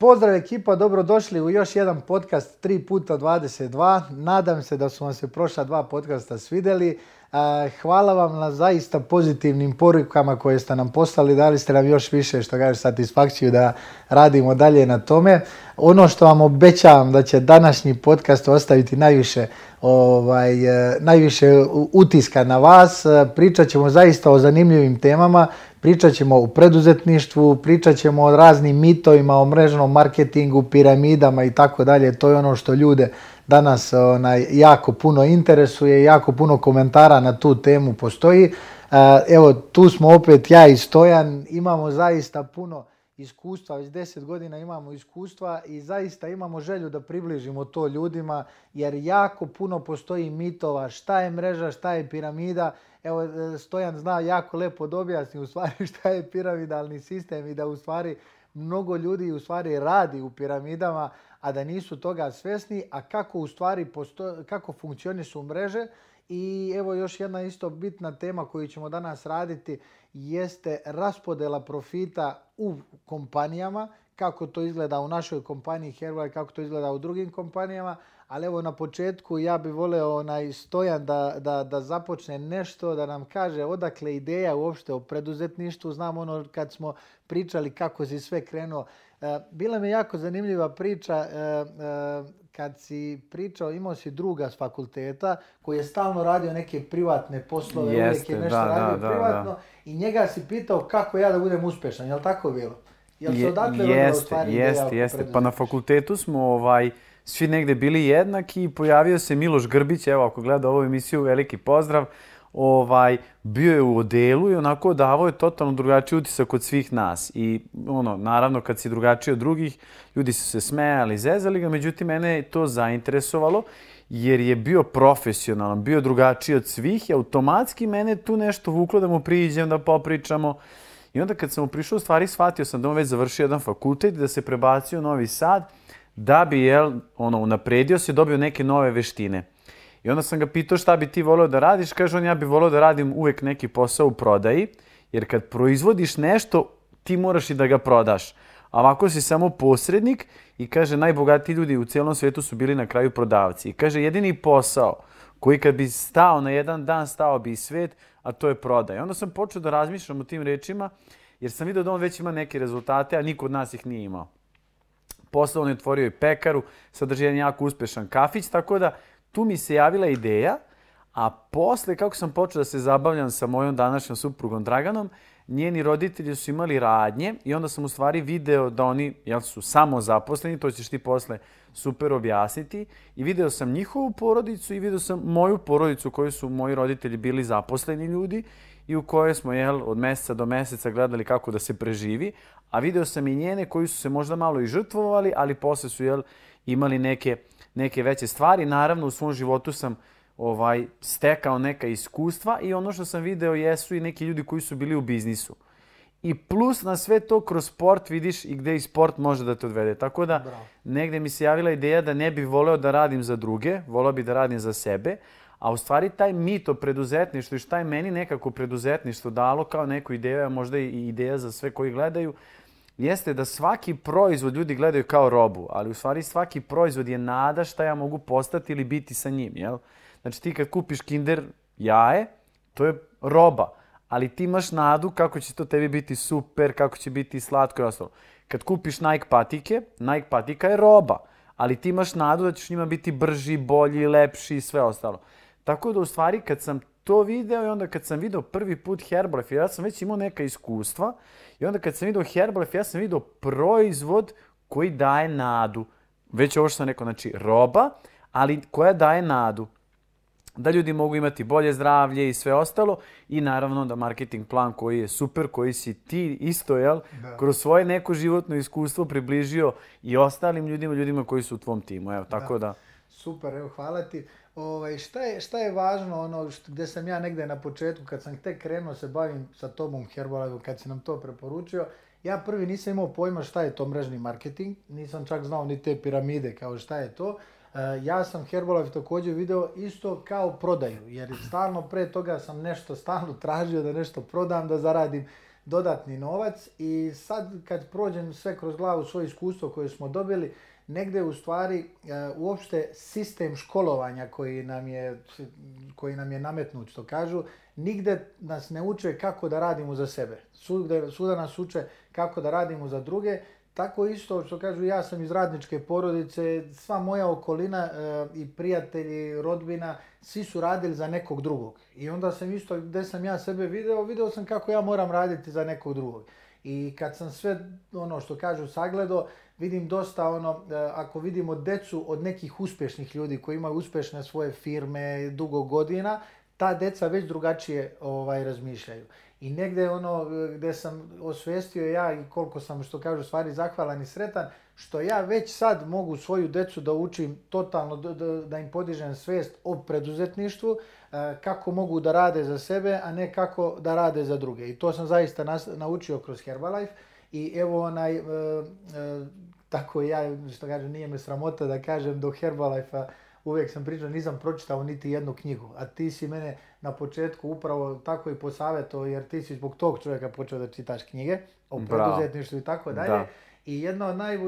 Pozdrav ekipa, dobrodošli u još jedan podcast 3 puta 22. Nadam se da su vam se prošla dva podcasta svidjeli. Hvala vam na zaista pozitivnim porukama koje ste nam poslali. Dali ste nam još više što kaže satisfakciju da radimo dalje na tome. Ono što vam obećavam da će današnji podcast ostaviti najviše ovaj, e, najviše utiska na vas. E, pričat ćemo zaista o zanimljivim temama, pričat ćemo o preduzetništvu, pričat ćemo o raznim mitovima, o mrežnom marketingu, piramidama i tako dalje. To je ono što ljude danas onaj, jako puno interesuje, jako puno komentara na tu temu postoji. E, evo tu smo opet ja i Stojan, imamo zaista puno iskustva, već deset godina imamo iskustva i zaista imamo želju da približimo to ljudima jer jako puno postoji mitova šta je mreža, šta je piramida. Evo e, Stojan zna jako lepo da objasni u stvari šta je piramidalni sistem i da u stvari mnogo ljudi u stvari radi u piramidama a da nisu toga svjesni, a kako u stvari posto, kako mreže i evo još jedna isto bitna tema koju ćemo danas raditi jeste raspodela profita u kompanijama, kako to izgleda u našoj kompaniji Herbalife, kako to izgleda u drugim kompanijama, ali evo na početku ja bih voleo onaj stojan da, da, da započne nešto, da nam kaže odakle ideja uopšte o preduzetništvu. Znam ono kad smo pričali kako si sve krenuo E, bila mi jako zanimljiva priča e, e, kad si pričao, imao si druga s fakulteta koji je stalno radio neke privatne poslove, je nešto radio privatno i njega si pitao kako ja da budem uspješan, jel tako bilo? Jel jeste, jeste, jeste. Pa na fakultetu smo ovaj, svi negdje bili jednaki i pojavio se Miloš Grbić, evo ako gleda ovu emisiju, veliki pozdrav ovaj, bio je u odelu i onako davao je totalno drugačiji utisak od svih nas. I ono, naravno kad si drugačiji od drugih, ljudi su se smejali, zezali ga, međutim mene je to zainteresovalo jer je bio profesionalan, bio drugačiji od svih i automatski mene tu nešto vuklo da mu priđem, da popričamo. I onda kad sam mu prišao, stvari shvatio sam da on već završio jedan fakultet i da se prebacio u Novi Sad da bi jel, ono, unapredio se i dobio neke nove veštine. I onda sam ga pitao šta bi ti volio da radiš, kaže on ja bi volio da radim uvek neki posao u prodaji, jer kad proizvodiš nešto, ti moraš i da ga prodaš. A ovako si samo posrednik i kaže najbogatiji ljudi u cijelom svijetu su bili na kraju prodavci. I kaže jedini posao koji kad bi stao na jedan dan, stao bi i svijet, a to je prodaja. Onda sam počeo da razmišljam o tim rečima, jer sam vidio da on već ima neke rezultate, a niko od nas ih nije imao. Posle on je otvorio i pekaru, sadrži jedan jako uspešan kafić, tako da tu mi se javila ideja, a posle kako sam počeo da se zabavljam sa mojom današnjom suprugom Draganom, njeni roditelji su imali radnje i onda sam u stvari video da oni jel, su samo zaposleni, to ćeš ti posle super objasniti. I video sam njihovu porodicu i video sam moju porodicu u kojoj su moji roditelji bili zaposleni ljudi i u kojoj smo jel, od mjeseca do mjeseca gledali kako da se preživi. A video sam i njene koji su se možda malo i žrtvovali, ali posle su jel, imali neke neke veće stvari. Naravno, u svom životu sam ovaj stekao neka iskustva i ono što sam video jesu i neki ljudi koji su bili u biznisu. I plus na sve to kroz sport vidiš i gdje i sport može da te odvede. Tako da Bravo. negdje mi se javila ideja da ne bi voleo da radim za druge, voleo bi da radim za sebe, a u stvari taj mit o preduzetništvu i šta je meni nekako preduzetništvo dalo kao neku ideju, a možda i ideja za sve koji gledaju, jeste da svaki proizvod ljudi gledaju kao robu, ali u stvari svaki proizvod je nada šta ja mogu postati ili biti sa njim. Jel? Znači ti kad kupiš kinder jaje, to je roba, ali ti imaš nadu kako će to tebi biti super, kako će biti slatko i ostalo. Kad kupiš Nike patike, Nike patika je roba, ali ti imaš nadu da ćeš njima biti brži, bolji, lepši i sve ostalo. Tako da u stvari kad sam to video i onda kad sam video prvi put Herbalife, ja sam već imao neka iskustva i onda kad sam vidio Herbalife, ja sam vidio proizvod koji daje nadu. Već ovo što sam rekao, znači roba, ali koja daje nadu. Da ljudi mogu imati bolje zdravlje i sve ostalo. I naravno da marketing plan koji je super, koji si ti isto, jel? Kroz svoje neko životno iskustvo približio i ostalim ljudima, ljudima koji su u tvom timu. Evo, tako da. da. Super, evo, hvala ti. Ovaj, šta, je, šta je važno ono što, gdje sam ja negdje na početku kad sam tek krenuo se bavim sa tobom Herbalife kad si nam to preporučio ja prvi nisam imao pojma šta je to mrežni marketing, nisam čak znao ni te piramide kao šta je to. E, ja sam Herbalife također video isto kao prodaju, jer stalno pre toga sam nešto stalno tražio da nešto prodam, da zaradim dodatni novac i sad kad prođem sve kroz glavu svoje iskustvo koje smo dobili, negdje u stvari e, uopšte sistem školovanja koji nam je, koji nam je nametnut, što kažu, nigdje nas ne uče kako da radimo za sebe. Suda nas uče kako da radimo za druge, tako isto što kažu ja sam iz radničke porodice, sva moja okolina e, i prijatelji, rodbina, svi su radili za nekog drugog. I onda sam isto gdje sam ja sebe video, video sam kako ja moram raditi za nekog drugog. I kad sam sve ono što kažu sagledao, vidim dosta ono, e, ako vidimo decu od nekih uspješnih ljudi koji imaju uspješne svoje firme dugo godina, ta deca već drugačije ovaj, razmišljaju. I negdje ono gdje sam osvijestio ja i koliko sam što kažu stvari zahvalan i sretan, što ja već sad mogu svoju decu da učim totalno, da im podižem svijest o preduzetništvu, e, kako mogu da rade za sebe, a ne kako da rade za druge. I to sam zaista naučio kroz Herbalife i evo onaj, e, tako ja, što kažem, nije me sramota da kažem do Herbalife-a uvijek sam pričao, nisam pročitao niti jednu knjigu, a ti si mene na početku upravo tako i posavjetovao jer ti si zbog tog čovjeka počeo da čitaš knjige o preduzetništvu i tako dalje. Da. I jedna od naj,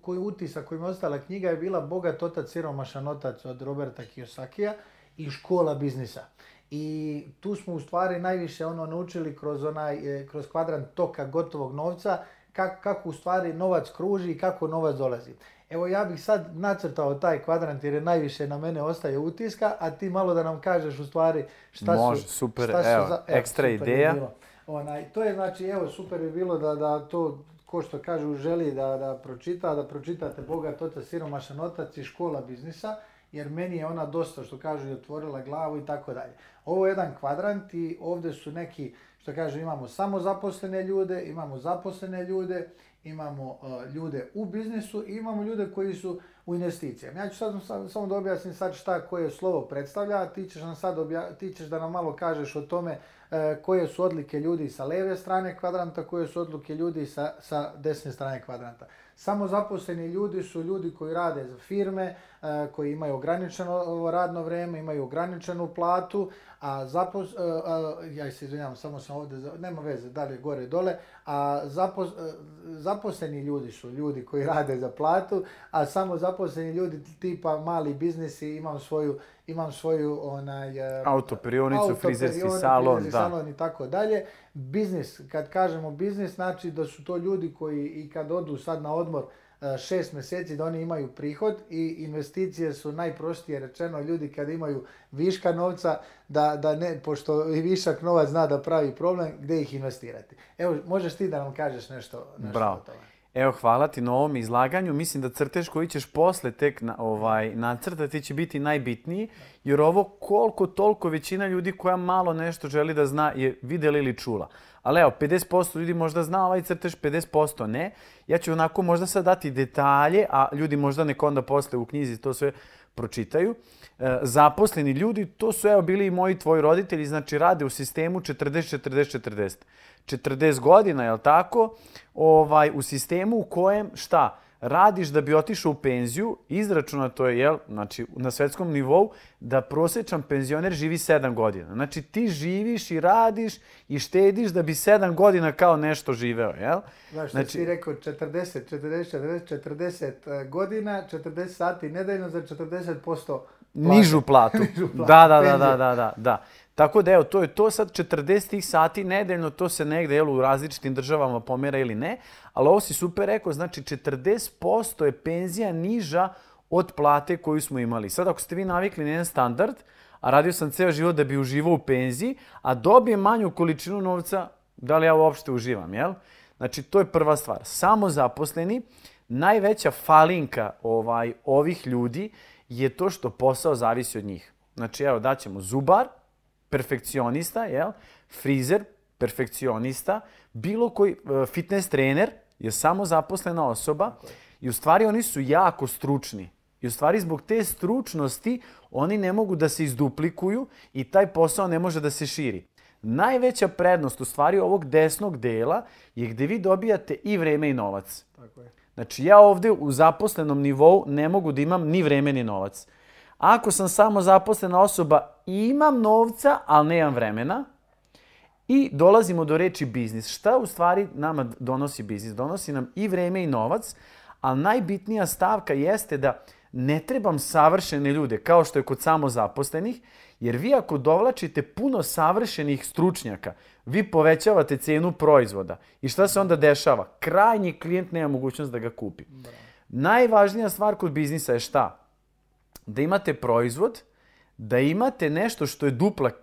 koji utisak koji mi je ostala knjiga je bila Bogat otac siromašan otac od Roberta Kiyosakija i škola biznisa. I tu smo u stvari najviše ono naučili kroz, onaj, eh, kroz kvadrant toka gotovog novca kako, kako u stvari novac kruži i kako novac dolazi. Evo ja bih sad nacrtao taj kvadrant jer je najviše na mene ostaje utiska, a ti malo da nam kažeš u stvari šta su... super, ekstra ideja. to je znači, evo, super bi bilo da, da to, ko što kažu, želi da, da pročita, da pročitate Boga, otac, siromašan otac i škola biznisa jer meni je ona dosta što kažu i otvorila glavu i tako dalje. Ovo je jedan kvadrant i ovdje su neki što kažu imamo samo zaposlene ljude, imamo zaposlene ljude, imamo e, ljude u biznisu i imamo ljude koji su u investicijama. Ja ću sad samo da objasnim sad šta koje slovo predstavlja, ti ćeš, da nam malo kažeš o tome e, koje su odlike ljudi sa leve strane kvadranta, koje su odlike ljudi sa, sa desne strane kvadranta. Samozaposleni ljudi su ljudi koji rade za firme, e, koji imaju ograničeno radno vrijeme, imaju ograničenu platu, a zapos... E, ja se samo sam nema veze, da li gore, dole, a e, zaposleni ljudi su ljudi koji rade za platu, a samozaposleni ljudi tipa mali biznisi, imam svoju, imam svoju onaj... Autoprionicu, frizerski salon, da. salon i tako dalje biznis, kad kažemo biznis, znači da su to ljudi koji i kad odu sad na odmor e, šest mjeseci da oni imaju prihod i investicije su najprostije rečeno ljudi kad imaju viška novca da, da ne, pošto i višak novac zna da pravi problem gdje ih investirati. Evo možeš ti da nam kažeš nešto, nešto o tome. Evo, hvala ti na ovom izlaganju. Mislim da crtež koji ćeš posle tek na, ovaj, nacrtati će biti najbitniji, jer ovo koliko toliko većina ljudi koja malo nešto želi da zna je videla ili čula. Ali evo, 50% ljudi možda zna ovaj crtež, 50% ne. Ja ću onako možda sad dati detalje, a ljudi možda neko onda posle u knjizi to sve pročitaju. E, zaposleni ljudi, to su evo bili i moji tvoji roditelji, znači rade u sistemu 40-40-40. 40 godina, jel tako, ovaj, u sistemu u kojem, šta, radiš da bi otišao u penziju, to je, jel, znači na svetskom nivou, da prosječan penzioner živi 7 godina. Znači ti živiš i radiš i štediš da bi 7 godina kao nešto živeo, jel? Znaš, znači, ti rekao 40, 40, 40, 40 godina, 40 sati nedeljno za 40% nižu platu. Da, da, da, da, da, da, Tako da, evo, to je to sad 40 sati nedeljno, to se negde jel, u različitim državama pomera ili ne, ali ovo si super rekao, znači 40% je penzija niža od plate koju smo imali. Sad ako ste vi navikli na jedan standard, a radio sam ceo život da bi uživao u penziji, a dobijem manju količinu novca, da li ja uopšte uživam, jel? Znači, to je prva stvar. Samo zaposleni, najveća falinka ovaj, ovih ljudi je to što posao zavisi od njih. Znači, evo, daćemo zubar, perfekcionista, jel? frizer, perfekcionista, bilo koji e, fitness trener je samo zaposlena osoba i u stvari oni su jako stručni. I u stvari zbog te stručnosti oni ne mogu da se izduplikuju i taj posao ne može da se širi. Najveća prednost u stvari ovog desnog dela je gdje vi dobijate i vreme i novac. Tako je. Znači ja ovdje u zaposlenom nivou ne mogu da imam ni vremeni, ni novac. Ako sam samo zaposlena osoba, imam novca, ali nemam vremena. I dolazimo do reči biznis. Šta u stvari nama donosi biznis? Donosi nam i vreme i novac, ali najbitnija stavka jeste da ne trebam savršene ljude kao što je kod samozaposlenih, jer vi ako dovlačite puno savršenih stručnjaka, vi povećavate cijenu proizvoda. I šta se onda dešava? Krajnji klijent nema mogućnost da ga kupi. Najvažnija stvar kod biznisa je šta? Da imate proizvod, da imate nešto što je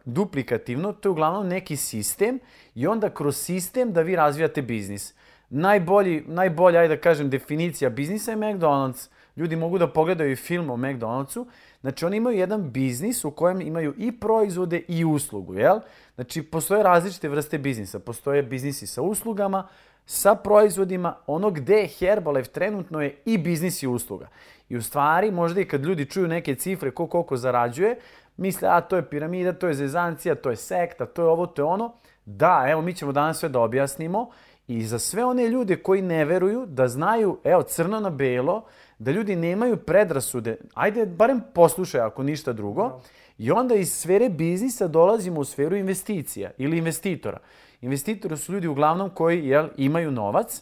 duplikativno, to je uglavnom neki sistem i onda kroz sistem da vi razvijate biznis. Najbolji, najbolja, ajde da kažem, definicija biznisa je McDonald's ljudi mogu da pogledaju i film o McDonald'su. Znači, oni imaju jedan biznis u kojem imaju i proizvode i uslugu, jel? Znači, postoje različite vrste biznisa. Postoje biznisi sa uslugama, sa proizvodima, ono gde je Herbalife trenutno je i biznis i usluga. I u stvari, možda i kad ljudi čuju neke cifre ko koliko zarađuje, misle, a to je piramida, to je zezancija, to je sekta, to je ovo, to je ono. Da, evo, mi ćemo danas sve da objasnimo. I za sve one ljude koji ne veruju, da znaju, evo, crno na belo, da ljudi nemaju predrasude, ajde barem poslušaj ako ništa drugo, i onda iz sfere biznisa dolazimo u sferu investicija ili investitora. Investitori su ljudi uglavnom koji jel, imaju novac,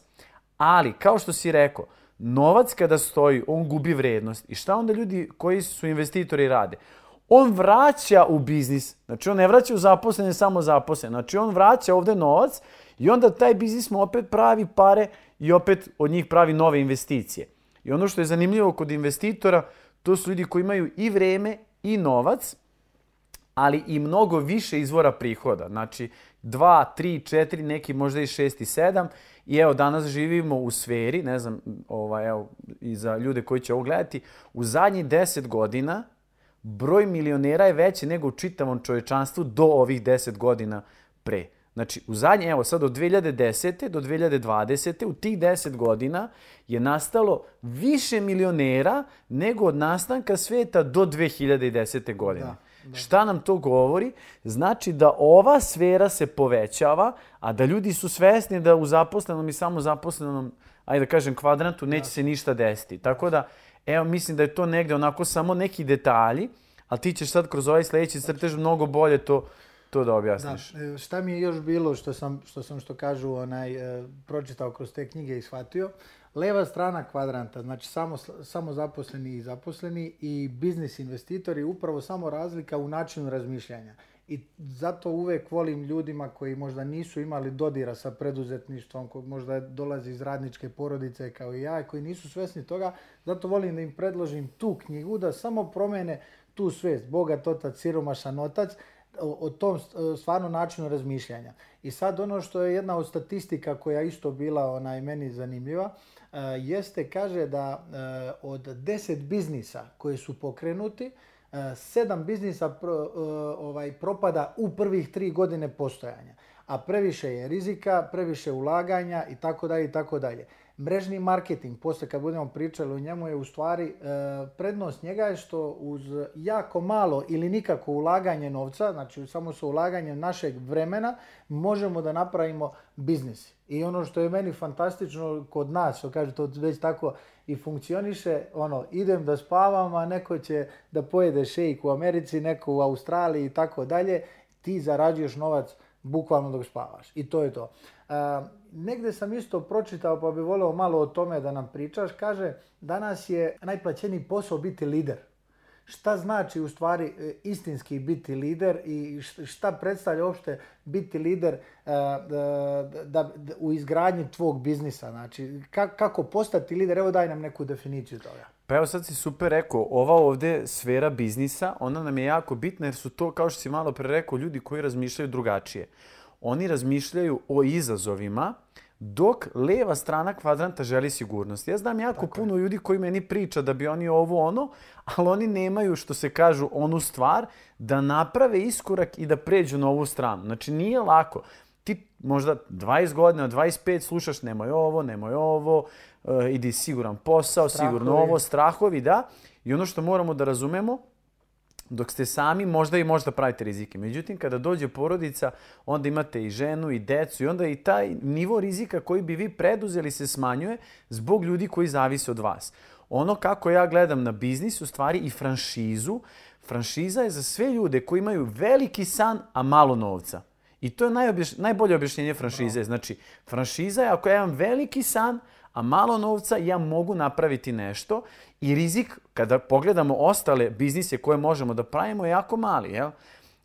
ali kao što si rekao, novac kada stoji, on gubi vrednost. I šta onda ljudi koji su investitori rade? On vraća u biznis. Znači on ne vraća u zaposlene, samo zaposlene. Znači on vraća ovdje novac i onda taj biznis mu opet pravi pare i opet od njih pravi nove investicije. I ono što je zanimljivo kod investitora, to su ljudi koji imaju i vreme i novac, ali i mnogo više izvora prihoda. Znači dva, tri, četiri, neki možda i šest i sedam. I evo danas živimo u sferi, ne znam, ovaj, evo, i za ljude koji će ovo gledati, u zadnjih deset godina broj milionera je veći nego u čitavom čovječanstvu do ovih deset godina pre. Znači, u zadnje, evo sad od 2010. do 2020. u tih deset godina je nastalo više milionera nego od nastanka sveta do 2010. godine. Da, Šta nam to govori? Znači da ova sfera se povećava, a da ljudi su svesni da u zaposlenom i samozaposlenom, ajde da kažem, kvadrantu neće se ništa desiti. Tako da, evo, mislim da je to negde onako samo neki detalji, ali ti ćeš sad kroz ovaj sledeći crtež mnogo bolje to to da objasniš. E, šta mi je još bilo što sam, što, sam, što kažu, onaj, e, pročitao kroz te knjige i shvatio, leva strana kvadranta, znači samo, samo zaposleni i zaposleni i biznis investitori, upravo samo razlika u načinu razmišljanja. I zato uvek volim ljudima koji možda nisu imali dodira sa preduzetništvom, koji možda dolazi iz radničke porodice kao i ja, koji nisu svjesni toga, zato volim da im predložim tu knjigu, da samo promene tu svest, Bogat otac, siromašan otac, o, tom e, stvarno načinu razmišljanja. I sad ono što je jedna od statistika koja isto bila onaj meni zanimljiva, e, jeste kaže da e, od 10 biznisa koji su pokrenuti, sedam biznisa ovaj, propada u prvih tri godine postojanja. A previše je rizika, previše ulaganja i tako dalje i tako dalje. Mrežni marketing, poslije kad budemo pričali o njemu, je u stvari e, prednost njega je što uz jako malo ili nikako ulaganje novca, znači samo sa ulaganjem našeg vremena, možemo da napravimo biznis. I ono što je meni fantastično kod nas, što kaže to već tako i funkcioniše, ono, idem da spavam, a neko će da pojede šejk u Americi, neko u Australiji i tako dalje, ti zarađuješ novac bukvalno dok spavaš. I to je to. Uh, negdje sam isto pročitao pa bi voleo malo o tome da nam pričaš. Kaže, danas je najplaćeniji posao biti lider. Šta znači u stvari e, istinski biti lider i šta predstavlja uopšte biti lider e, u izgradnji tvog biznisa? Znači, kako postati lider? Evo daj nam neku definiciju toga. Pa evo sad si super rekao, ova ovdje sfera biznisa, ona nam je jako bitna jer su to, kao što si malo pre rekao, ljudi koji razmišljaju drugačije. Oni razmišljaju o izazovima dok leva strana kvadranta želi sigurnost. Ja znam jako puno ljudi koji meni priča da bi oni ovo ono, ali oni nemaju što se kažu onu stvar da naprave iskorak i da pređu na ovu stranu. Znači nije lako ti možda 20 godina, 25 slušaš nemoj ovo, nemoj ovo, Eh, ide siguran posao, sigurno ovo, strahovi, da. I ono što moramo da razumemo, dok ste sami, možda i možda pravite rizike. Međutim, kada dođe porodica, onda imate i ženu i decu i onda i taj nivo rizika koji bi vi preduzeli se smanjuje zbog ljudi koji zavise od vas. Ono kako ja gledam na biznis, u stvari i franšizu, franšiza je za sve ljude koji imaju veliki san, a malo novca. I to je najbolje objašnjenje franšize. Znači, franšiza je ako ja imam veliki san, a malo novca ja mogu napraviti nešto i rizik, kada pogledamo ostale biznise koje možemo da pravimo, je jako mali. Jel?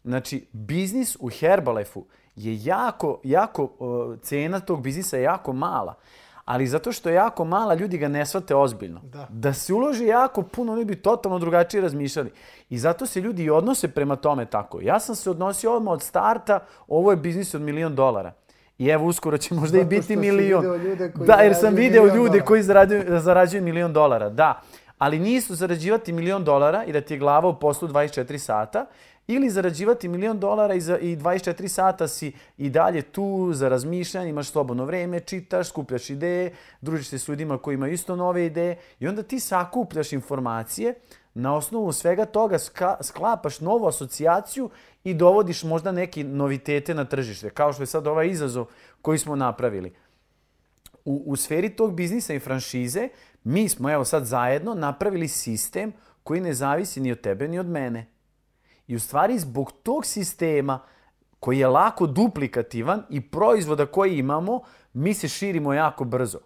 Znači, biznis u Herbalife-u je jako, jako, e, cena tog biznisa je jako mala. Ali zato što je jako mala, ljudi ga ne shvate ozbiljno. Da. da se uloži jako puno, oni bi totalno drugačije razmišljali. I zato se ljudi i odnose prema tome tako. Ja sam se odnosio odmah od starta, ovo je biznis od milion dolara. I evo uskoro će možda i biti milion. Da, jer sam video ljude koji zarađuju, milion dolara. Da, ali nisu zarađivati milion dolara i da ti je glava u poslu 24 sata ili zarađivati milion dolara i, za, i 24 sata si i dalje tu za razmišljanje, imaš slobodno vrijeme, čitaš, skupljaš ideje, družiš se s ljudima koji imaju isto nove ideje i onda ti sakupljaš informacije na osnovu svega toga sklapaš novu asocijaciju i dovodiš možda neke novitete na tržište, kao što je sad ovaj izazov koji smo napravili. U, u sferi tog biznisa i franšize mi smo evo sad zajedno napravili sistem koji ne zavisi ni od tebe ni od mene. I u stvari zbog tog sistema koji je lako duplikativan i proizvoda koji imamo, mi se širimo jako brzo.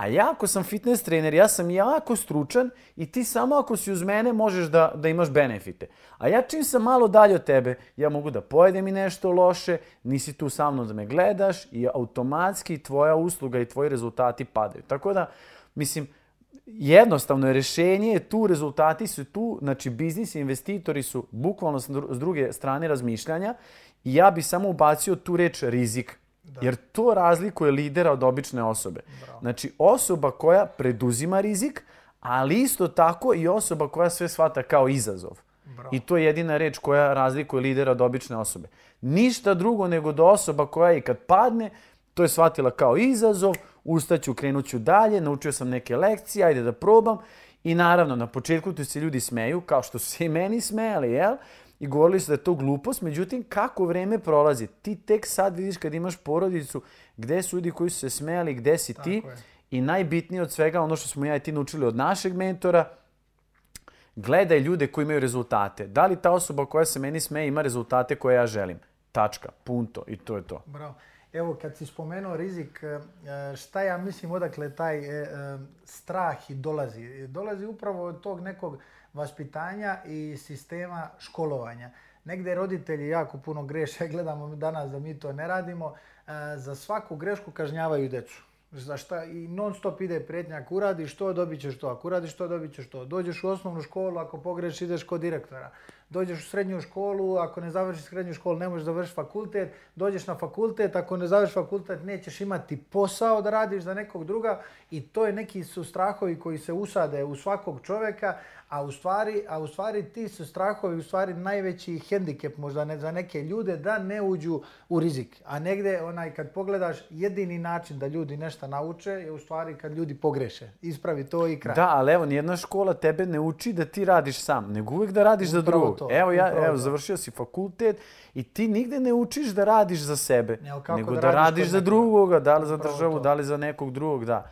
A ja ako sam fitness trener, ja sam jako stručan i ti samo ako si uz mene možeš da, da imaš benefite. A ja čim sam malo dalje od tebe, ja mogu da pojedem i nešto loše, nisi tu sa mnom da me gledaš i automatski tvoja usluga i tvoji rezultati padaju. Tako da, mislim, jednostavno je rešenje, tu rezultati su tu, znači biznis i investitori su bukvalno s druge strane razmišljanja i ja bi samo ubacio tu reč rizik jer to razlikuje lidera od obične osobe. Bravo. Znači, osoba koja preduzima rizik, ali isto tako i osoba koja sve shvata kao izazov. I to je jedina reč koja razlikuje lidera od obične osobe. Ništa drugo nego da osoba koja i kad padne, to je shvatila kao izazov, ustaću, krenuću dalje, naučio sam neke lekcije, ajde da probam. I naravno, na početku tu se ljudi smeju, kao što su se i meni smeli, jel? i govorili su da je to glupost. Međutim, kako vreme prolazi? Ti tek sad vidiš kad imaš porodicu gde su ljudi koji su se smejali, gde si ti. I najbitnije od svega, ono što smo ja i ti naučili od našeg mentora, gledaj ljude koji imaju rezultate. Da li ta osoba koja se meni smije ima rezultate koje ja želim? Tačka, punto i to je to. Bravo. Evo, kad si spomenuo rizik, eh, eh, šta ja mislim odakle taj eh, strah i dolazi? Dolazi upravo od tog nekog vaspitanja i sistema školovanja. Negde roditelji jako puno greše, gledamo danas da mi to ne radimo, e, za svaku grešku kažnjavaju decu. Za šta i non stop ide prijetnja, ako uradiš to, dobit ćeš to, ako uradiš to, dobit ćeš to. Dođeš u osnovnu školu, ako pogreš ideš kod direktora. Dođeš u srednju školu, ako ne završiš srednju školu ne možeš završiti fakultet. Dođeš na fakultet, ako ne završiš fakultet nećeš imati posao da radiš za nekog druga i to je neki su strahovi koji se usade u svakog čovjeka, a u, stvari, a u stvari ti su strahovi u stvari najveći hendikep možda ne, za neke ljude da ne uđu u rizik. A negdje onaj kad pogledaš jedini način da ljudi nešto nauče je u stvari kad ljudi pogreše. Ispravi to i kraj. Da, ali evo nijedna škola tebe ne uči da ti radiš sam, nego uvijek da radiš za drugog. To, evo ja evo završio si fakultet i ti nigdje ne učiš da radiš za sebe, ne, nego da radiš, za drugoga, da li za državu, da li za nekog drugog, da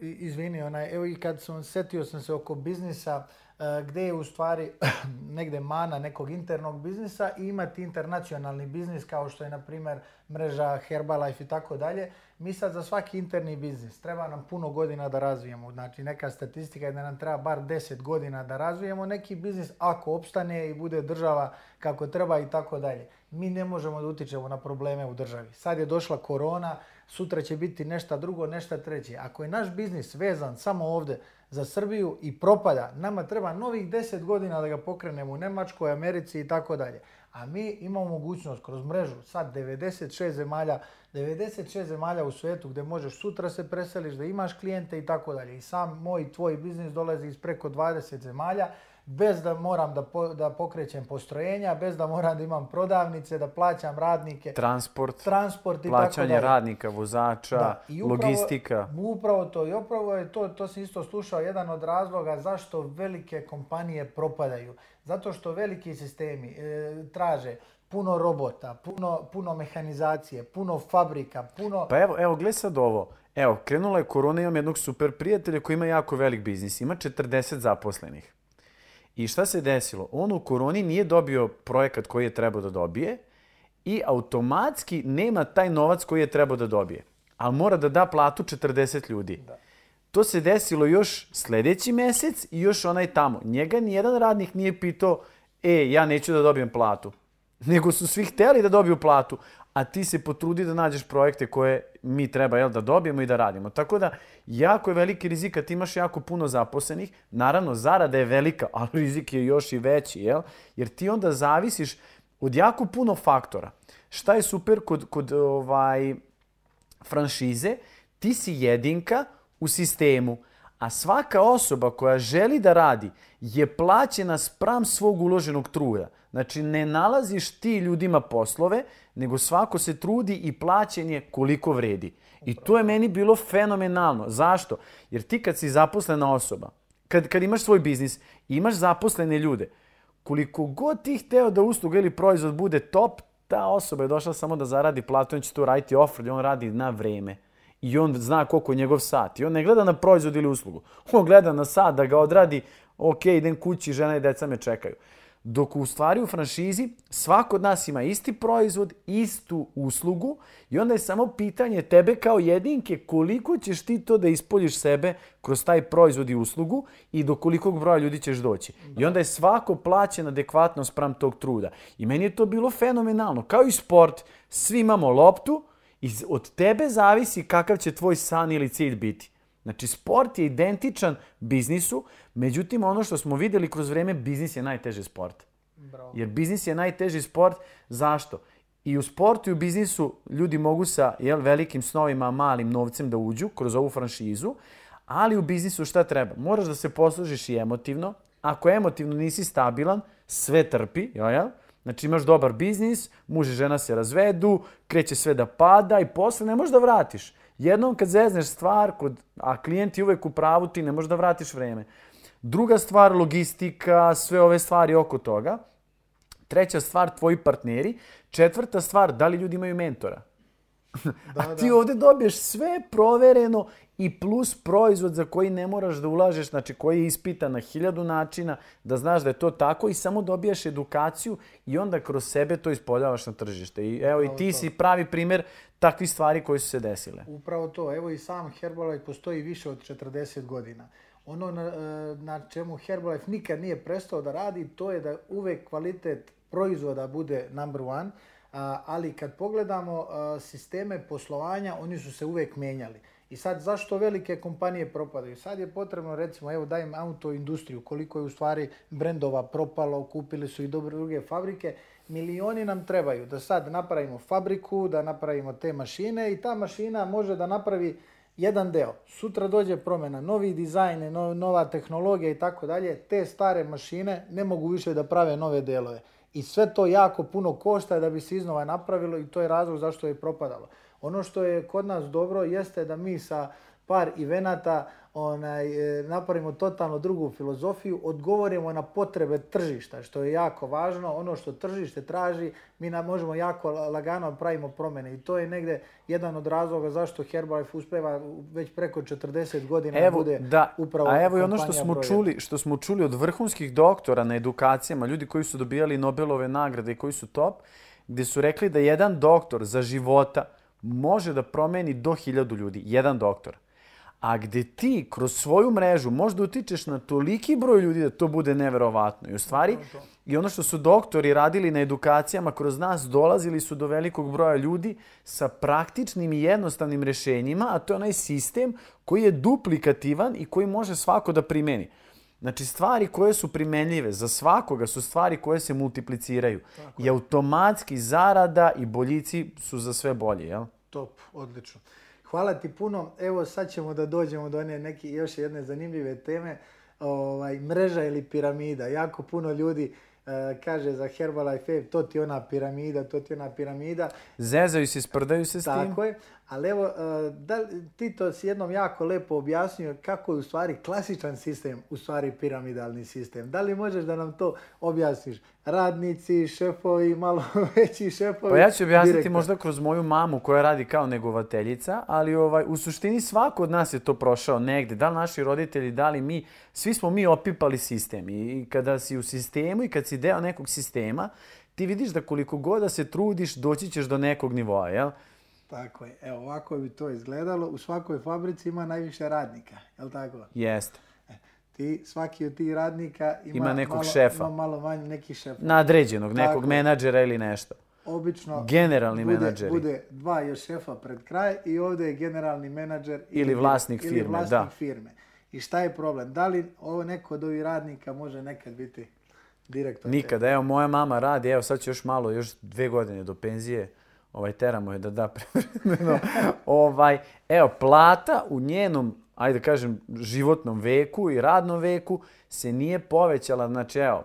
izvini, onaj, evo i kad sam setio sam se oko biznisa, e, gdje je u stvari negdje mana nekog internog biznisa i imati internacionalni biznis kao što je na primjer mreža Herbalife i tako dalje. Mi sad za svaki interni biznis treba nam puno godina da razvijemo. Znači neka statistika je da nam treba bar 10 godina da razvijemo neki biznis ako opstane i bude država kako treba i tako dalje. Mi ne možemo da utičemo na probleme u državi. Sad je došla korona, sutra će biti nešto drugo, nešto treće. Ako je naš biznis vezan samo ovdje za Srbiju i propada, nama treba novih 10 godina da ga pokrenemo u Nemačkoj, Americi i tako dalje. A mi imamo mogućnost kroz mrežu, sad 96 zemalja, 96 zemalja u svijetu gdje možeš sutra se preseliš, da imaš klijente i tako dalje. I sam moj, tvoj biznis dolazi iz preko 20 zemalja bez da moram da, da pokrećem postrojenja, bez da moram da imam prodavnice, da plaćam radnike. Transport, transport i plaćanje radnika, vozača, da. upravo, logistika. Upravo to i upravo je to, to sam isto slušao, jedan od razloga zašto velike kompanije propadaju. Zato što veliki sistemi e, traže puno robota, puno, puno mehanizacije, puno fabrika, puno... Pa evo, evo, gle sad ovo. Evo, krenula je korona, imam jednog super prijatelja koji ima jako velik biznis. Ima 40 zaposlenih. I šta se desilo? On u koroni nije dobio projekat koji je trebao da dobije i automatski nema taj novac koji je trebao da dobije. Ali mora da da platu 40 ljudi. To se desilo još sljedeći mjesec i još onaj tamo. Njega nijedan radnik nije pitao, e, ja neću da dobijem platu. Nego su svi htjeli da dobiju platu, a ti se potrudi da nađeš projekte koje mi treba jel, da dobijemo i da radimo. Tako da, jako je veliki rizik kad imaš jako puno zaposlenih. Naravno, zarada je velika, ali rizik je još i veći, jel? jer ti onda zavisiš od jako puno faktora. Šta je super kod, kod ovaj, franšize? Ti si jedinka u sistemu a svaka osoba koja želi da radi je plaćena spram svog uloženog truda. Znači, ne nalaziš ti ljudima poslove, nego svako se trudi i plaćen je koliko vredi. I to je meni bilo fenomenalno. Zašto? Jer ti kad si zaposlena osoba, kad, kad imaš svoj biznis, imaš zaposlene ljude, koliko god ti hteo da usluga ili proizvod bude top, ta osoba je došla samo da zaradi platu, on će to raditi offer, on radi na vreme i on zna koliko je njegov sat. I on ne gleda na proizvod ili uslugu. On gleda na sat da ga odradi, ok, idem kući, žena i deca me čekaju. Dok u stvari u franšizi svako od nas ima isti proizvod, istu uslugu i onda je samo pitanje tebe kao jedinke koliko ćeš ti to da ispoljiš sebe kroz taj proizvod i uslugu i do kolikog broja ljudi ćeš doći. I onda je svako plaćen adekvatno spram tog truda. I meni je to bilo fenomenalno. Kao i sport, svi imamo loptu, iz od tebe zavisi kakav će tvoj san ili cilj biti. Znači, sport je identičan biznisu, međutim, ono što smo vidjeli kroz vrijeme, biznis je najteži sport. Jer biznis je najteži sport. Zašto? I u sportu i u biznisu ljudi mogu sa jel, velikim snovima, malim novcem da uđu kroz ovu franšizu, ali u biznisu šta treba? Moraš da se poslužiš i emotivno. Ako emotivno nisi stabilan, sve trpi, jel, jel? Znači imaš dobar biznis, muž i žena se razvedu, kreće sve da pada i posle ne možeš da vratiš. Jednom kad zezneš stvar, kod, a klijent je uvek u pravu, ti ne možeš da vratiš vreme. Druga stvar, logistika, sve ove stvari oko toga. Treća stvar, tvoji partneri. Četvrta stvar, da li ljudi imaju mentora. A ti da. ovdje dobiješ sve provereno i plus proizvod za koji ne moraš da ulažeš, znači koji je ispitan na hiljadu načina, da znaš da je to tako i samo dobiješ edukaciju i onda kroz sebe to ispoljavaš na tržište. I evo i ti si pravi primjer takvih stvari koje su se desile. Upravo to. Evo i sam Herbalife postoji više od 40 godina. Ono na, e, na čemu Herbalife nikad nije prestao da radi, to je da uvek kvalitet proizvoda bude number one, ali kad pogledamo sisteme poslovanja, oni su se uvijek mijenjali. I sad zašto velike kompanije propadaju? Sad je potrebno recimo, evo dajem autoindustriju, koliko je u stvari brendova propalo, kupili su i dobre druge fabrike. Milioni nam trebaju da sad napravimo fabriku, da napravimo te mašine i ta mašina može da napravi jedan deo. Sutra dođe promjena, novi dizajn, nova tehnologija i tako dalje. Te stare mašine ne mogu više da prave nove delove. I sve to jako puno košta da bi se iznova napravilo i to je razlog zašto je propadalo. Ono što je kod nas dobro jeste da mi sa par ivenata onaj, e, napravimo totalno drugu filozofiju, odgovorimo na potrebe tržišta, što je jako važno. Ono što tržište traži, mi možemo jako lagano pravimo promjene. I to je negdje jedan od razloga zašto Herbalife uspeva već preko 40 godina evo, bude da, upravo A evo i ono što smo, čuli, što smo čuli od vrhunskih doktora na edukacijama, ljudi koji su dobijali Nobelove nagrade i koji su top, gdje su rekli da jedan doktor za života može da promeni do hiljadu ljudi. Jedan doktor a gde ti kroz svoju mrežu možda utičeš na toliki broj ljudi da to bude neverovatno. I u stvari, i ono što su doktori radili na edukacijama kroz nas, dolazili su do velikog broja ljudi sa praktičnim i jednostavnim rješenjima, a to je onaj sistem koji je duplikativan i koji može svako da primeni. Znači, stvari koje su primenljive za svakoga su stvari koje se multipliciraju. Tako. I automatski zarada i boljici su za sve bolje, jel? Top, odlično. Hvala ti puno. Evo sad ćemo da dođemo do one neke još jedne zanimljive teme. Ovaj, mreža ili piramida. Jako puno ljudi eh, kaže za Herbalife, to ti ona piramida, to ti ona piramida. Zezaju se, sprdaju se s tim. Tako je, ali evo, e, da, ti to si jednom jako lepo objasnio kako je u stvari klasičan sistem, u stvari piramidalni sistem. Da li možeš da nam to objasniš? Radnici, šefovi, malo veći šefovi? Pa ja ću objasniti možda kroz moju mamu koja radi kao negovateljica, ali ovaj, u suštini svako od nas je to prošao negde. Da li naši roditelji, da li mi, svi smo mi opipali sistem. I kada si u sistemu i kad si deo nekog sistema, ti vidiš da koliko god da se trudiš, doći ćeš do nekog nivoa, jel? Tako je. Evo, ovako bi to izgledalo. U svakoj fabrici ima najviše radnika, jel tako? Jeste. Ti, svaki od tih radnika ima, ima nekog malo, šefa. Ima malo manje neki šef. Nadređenog, nekog menadžera ili nešto. Obično generalni bude, menadžeri. bude dva još šefa pred kraj i ovdje je generalni menadžer ili, vlasnik firme. Ili vlasnik da. firme. I šta je problem? Da li ovo neko od ovih radnika može nekad biti direktor? Nikada. Evo, moja mama radi, evo sad će još malo, još dve godine do penzije ovaj, teramo je da da prevremeno, ovaj, evo, plata u njenom, ajde kažem, životnom veku i radnom veku se nije povećala, znači evo,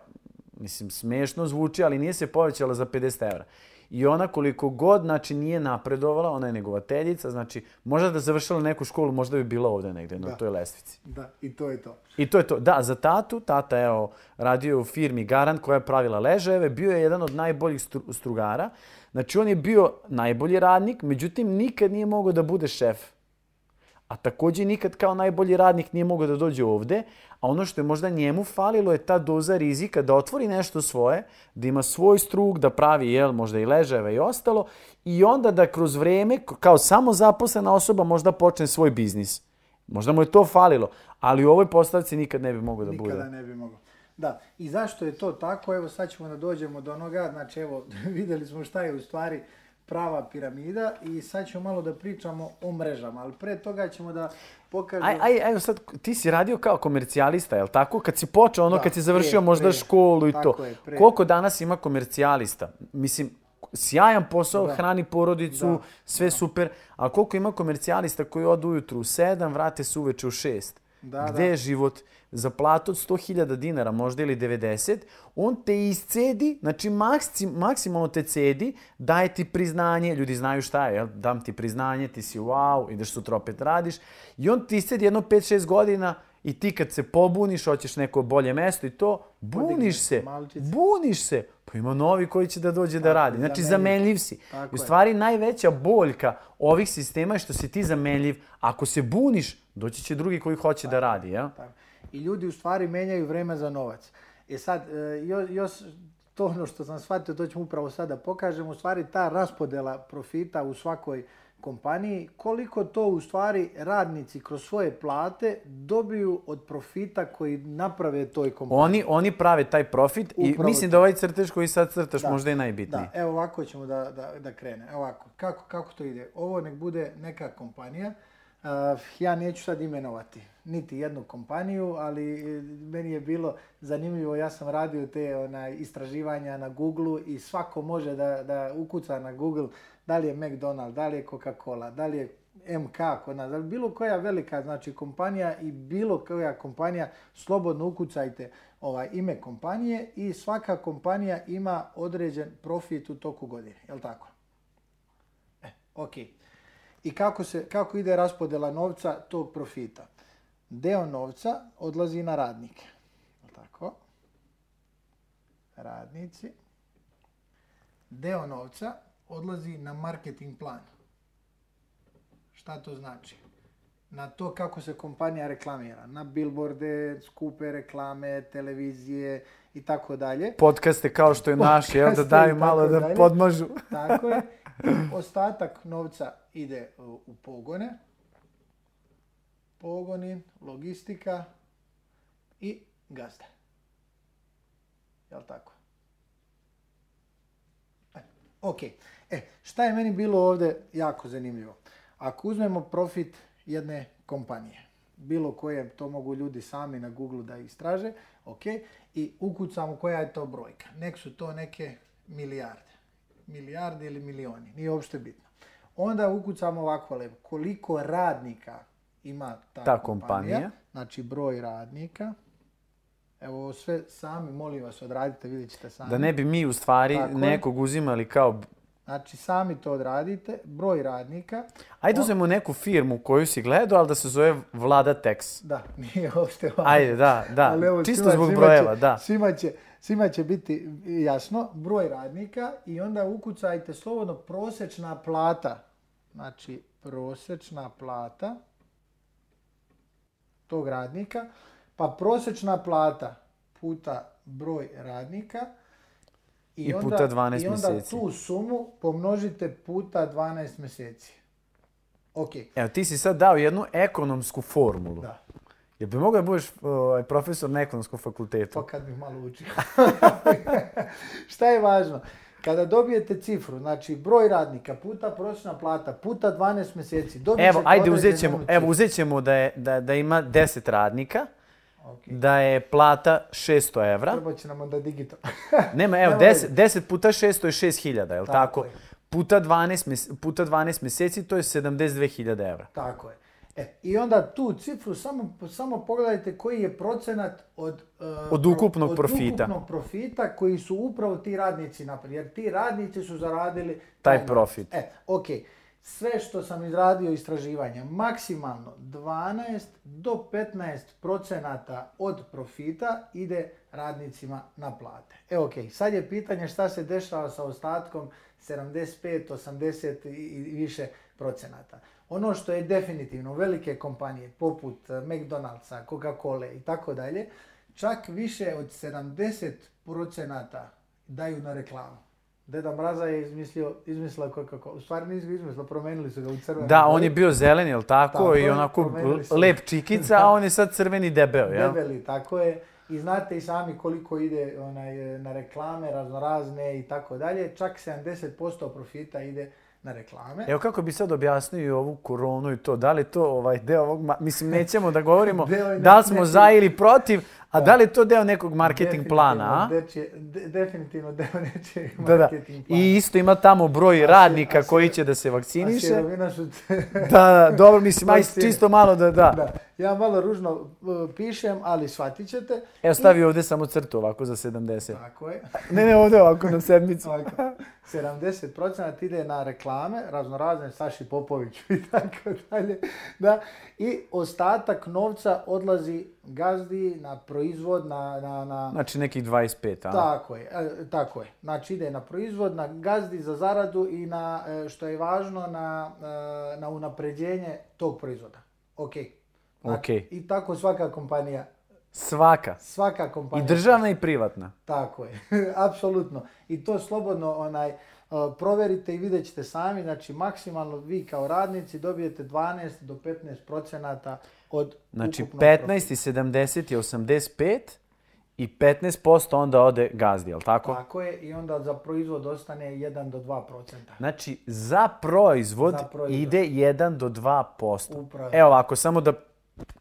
mislim, smešno zvuči, ali nije se povećala za 50 evra. I ona koliko god, znači, nije napredovala, ona je negovateljica, znači, možda da završila neku školu, možda bi bila ovdje negdje, na da. toj lestvici. Da, i to je to. I to je to. Da, za tatu, tata, evo, radio je u firmi Garant koja je pravila ležajeve, bio je jedan od najboljih strugara. Znači on je bio najbolji radnik, međutim nikad nije mogao da bude šef. A također nikad kao najbolji radnik nije mogao da dođe ovde, a ono što je možda njemu falilo je ta doza rizika da otvori nešto svoje, da ima svoj struk, da pravi jel, možda i ležajeve i ostalo i onda da kroz vrijeme kao samo zaposlena osoba možda počne svoj biznis. Možda mu je to falilo, ali u ovoj postavci nikad ne bi mogao da bude. Nikada ne bi mogao. Da, i zašto je to tako? Evo sad ćemo da dođemo do onoga, znači evo vidjeli smo šta je u stvari prava piramida i sad ćemo malo da pričamo o mrežama, ali pre toga ćemo da pokažemo... Aj, aj, aj, sad, ti si radio kao komercijalista, li tako? Kad si počeo, ono kad si završio možda školu i to. Koliko danas ima komercijalista? Mislim, sjajan posao, hrani porodicu, sve super, ali koliko ima komercijalista koji odu ujutru u sedam vrate se uveče u šest? Da, Gde je život? za platu od 100.000 dinara možda ili 90, on te iscedi, znači maksim, maksimalno te cedi, daje ti priznanje, ljudi znaju šta je, jel? dam ti priznanje, ti si wow, ideš sutra opet radiš i on ti iscedi jedno 5-6 godina i ti kad se pobuniš, hoćeš neko bolje mesto i to, pa buniš se, buniš se, pa ima novi koji će da dođe da radi. Znači, zamenljiv si. u stvari, najveća boljka ovih sistema je što si ti zamenljiv. Ako se buniš, doći će drugi koji hoće da radi. Ja? i ljudi u stvari menjaju vrijeme za novac. E sad, e, još to ono što sam shvatio, to ćemo upravo sada pokažem, u stvari ta raspodela profita u svakoj kompaniji, koliko to u stvari radnici kroz svoje plate dobiju od profita koji naprave toj kompaniji. Oni, oni prave taj profit i mislim da ovaj crtež koji sad crtaš možda je najbitniji. Da, evo ovako ćemo da, da, krene. Ovako, kako, kako to ide? Ovo nek bude neka kompanija Eh, ja neću sad imenovati niti jednu kompaniju, ali eh, meni je bilo zanimljivo, ja sam radio te istraživanja na Google i svako može da, ukuca na Google da li je McDonald, da li je Coca-Cola, da li je MK bilo koja velika znači, kompanija i bilo koja kompanija, slobodno ukucajte ovaj, ime kompanije i svaka kompanija ima određen profit u toku godine, jel tako? E, ok i kako, se, kako ide raspodjela novca tog profita. Deo novca odlazi na radnike. Tako. Radnici. Deo novca odlazi na marketing plan. Šta to znači? Na to kako se kompanija reklamira. Na billboarde, skupe reklame, televizije i tako dalje. Podcaste kao što je naš, da daju malo da podmažu. tako je. Ostatak novca ide e, u pogone, pogoni, logistika i gazde. Jel tako? E, ok, e, šta je meni bilo ovdje jako zanimljivo? Ako uzmemo profit jedne kompanije, bilo koje, to mogu ljudi sami na Google da istraže, ok, i ukucamo koja je to brojka. Nek su to neke milijarde, milijarde ili milioni, nije uopšte bitno. Onda ukucamo ovako lepo. Koliko radnika ima ta, kompanija. Znači broj radnika. Evo sve sami, molim vas, odradite, vidjet ćete sami. Da ne bi mi u stvari nekog uzimali kao... Znači sami to odradite, broj radnika. Ajde uzmemo neku firmu koju si gledao, ali da se zove Vlada Tex. Da, nije uopšte Ajde, da, da. Čisto zbog brojeva, da. Svima će, Svima će biti jasno, broj radnika i onda ukucajte slobodno prosječna plata. Znači, prosječna plata tog radnika. Pa prosječna plata puta broj radnika. I, onda, puta 12 I onda tu sumu pomnožite puta 12 mjeseci. Ok. Evo, ti si sad dao jednu ekonomsku formulu. Da. Jel bi mogao da budeš ovaj, profesor na ekonomskom fakultetu? Pa kad bih malo učio. Šta je važno? Kada dobijete cifru, znači broj radnika puta prosječna plata puta 12 mjeseci, dobit Evo, ajde, uzet ćemo, evo, uzet ćemo da, je, da, da ima 10 radnika, okay. da je plata 600 evra. Prvo će nam onda digital. Nema, evo, 10, 10 puta 600 je 6000, je li tako? tako? Je. Puta, 12, puta 12 mjeseci to je 72.000 evra. Tako je. E, I onda tu cifru samo, pogledajte koji je procenat od, e, ukupnog, profita. koji su upravo ti radnici napravili. Jer ti radnici su zaradili taj, profit. E, ok. Sve što sam izradio istraživanje, maksimalno 12 do 15 procenata od profita ide radnicima na plate. E ok, sad je pitanje šta se dešava sa ostatkom 75, 80 i više procenata. Ono što je definitivno velike kompanije poput eh, McDonald'sa, Coca-Cola i tako dalje, čak više od 70% daju na reklamu. Deda Mraza je izmislio, izmislila Coca-Cola. U stvari nisu ga promenili su ga u crveni. Da, on je bio zeleni, jel tako? I onako lep čikica, a on je sad crveni debel, jel? Debeli, tako je. I znate i sami koliko ide onaj, eh, na reklame, raznorazne i tako dalje. Čak 70% profita ide na reklame. Evo kako bi sad objasnio ovu koronu i to, da li to ovaj deo ovog, mislim nećemo da govorimo da li smo za ili protiv, a da li je to deo nekog marketing plana, definitivno deo nečeg marketing plana. I isto ima tamo broj radnika koji će da se vakciniše. da, da, dobro, mislim, aj čisto malo da, da. Ja malo ružno e, pišem, ali shvatit ćete. Evo stavi I... ovdje samo crtu ovako za 70. Tako je. Ne, ne, ovdje ovako na sedmicu. Ovako. 70% ide na reklame, razno razne, Saši Popović i tako dalje. Da. I ostatak novca odlazi gazdi na proizvod, na... na, na... Znači nekih 25, a? Tako je, e, tako je. Znači ide na proizvod, na gazdi za zaradu i na, e, što je važno, na, e, na unapređenje tog proizvoda. Ok. Znači, I tako svaka kompanija Svaka. Svaka kompanija. I državna i privatna. Tako je, apsolutno. I to slobodno onaj, e, proverite i vidjet ćete sami, znači maksimalno vi kao radnici dobijete 12 do 15 procenata od Znači 15 i 70 je 85 i 15% onda ode gazdi, jel tako? Tako je i onda za proizvod ostane 1 do 2 procenta. Znači za proizvod, ide 1 do 2 Upravo. Evo ovako, samo da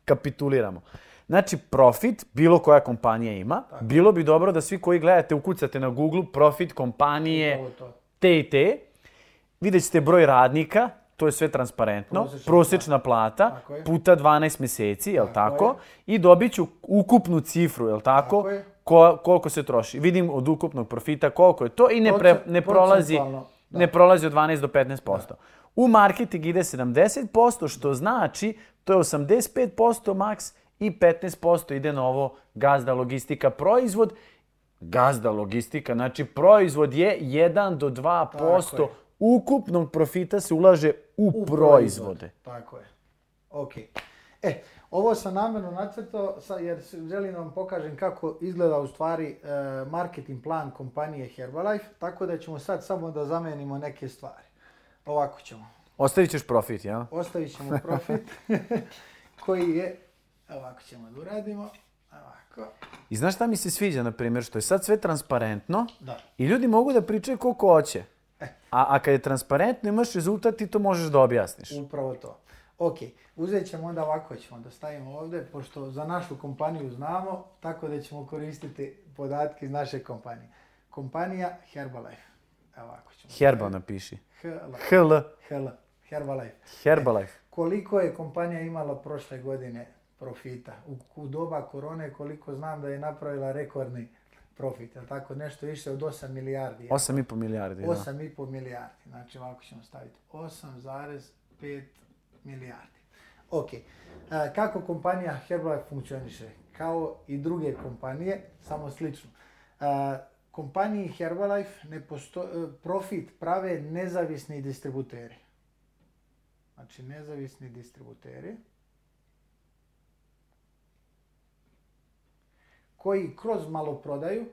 kapituliramo. Znači, profit, bilo koja kompanija ima, bilo bi dobro da svi koji gledate, ukucate na Google profit kompanije te i te, vidjet ćete broj radnika, to je sve transparentno, prosječna, plata, puta 12 mjeseci, jel tako? tako? I dobit ću ukupnu cifru, jel tako? tako koliko se troši. Vidim od ukupnog profita koliko je to i ne, ne, prolazi, ne prolazi od 12 do 15%. Da. U marketing ide 70%, što znači to je 85% maks i 15% ide na ovo gazda logistika proizvod. Gazda logistika, znači proizvod je 1 do 2% ukupnog profita se ulaže u, proizvode. Tako je. Ok. E, ovo sam namjerno nacrtao jer želim vam pokažem kako izgleda u stvari e, marketing plan kompanije Herbalife, tako da ćemo sad samo da zamenimo neke stvari. Ovako ćemo. Ostavit ćeš profit, ja? Ostavit ćemo profit koji je Ovako ćemo da uradimo. Ovako. I znaš šta mi se sviđa, na primjer, što je sad sve transparentno da. i ljudi mogu da pričaju koliko hoće. E. A, a kad je transparentno imaš rezultat, ti to možeš da objasniš. Upravo to. Ok, uzet ćemo onda ovako ćemo da stavimo ovdje, pošto za našu kompaniju znamo, tako da ćemo koristiti podatke iz naše kompanije. Kompanija Herbalife. E, ovako ćemo. Herba napiši. H-L. Herbalife. E, Herbalife. koliko je kompanija imala prošle godine profita. U, doba korone koliko znam da je napravila rekordni profit, tako, nešto više od 8 milijardi. 8,5 milijardi, 8,5 milijardi, znači ovako ćemo staviti 8,5 milijardi. Ok, e, kako kompanija Herbalife funkcioniše? Kao i druge kompanije, samo slično. E, kompaniji Herbalife ne e, profit prave nezavisni distributeri. Znači nezavisni distributeri. koji kroz maloprodaju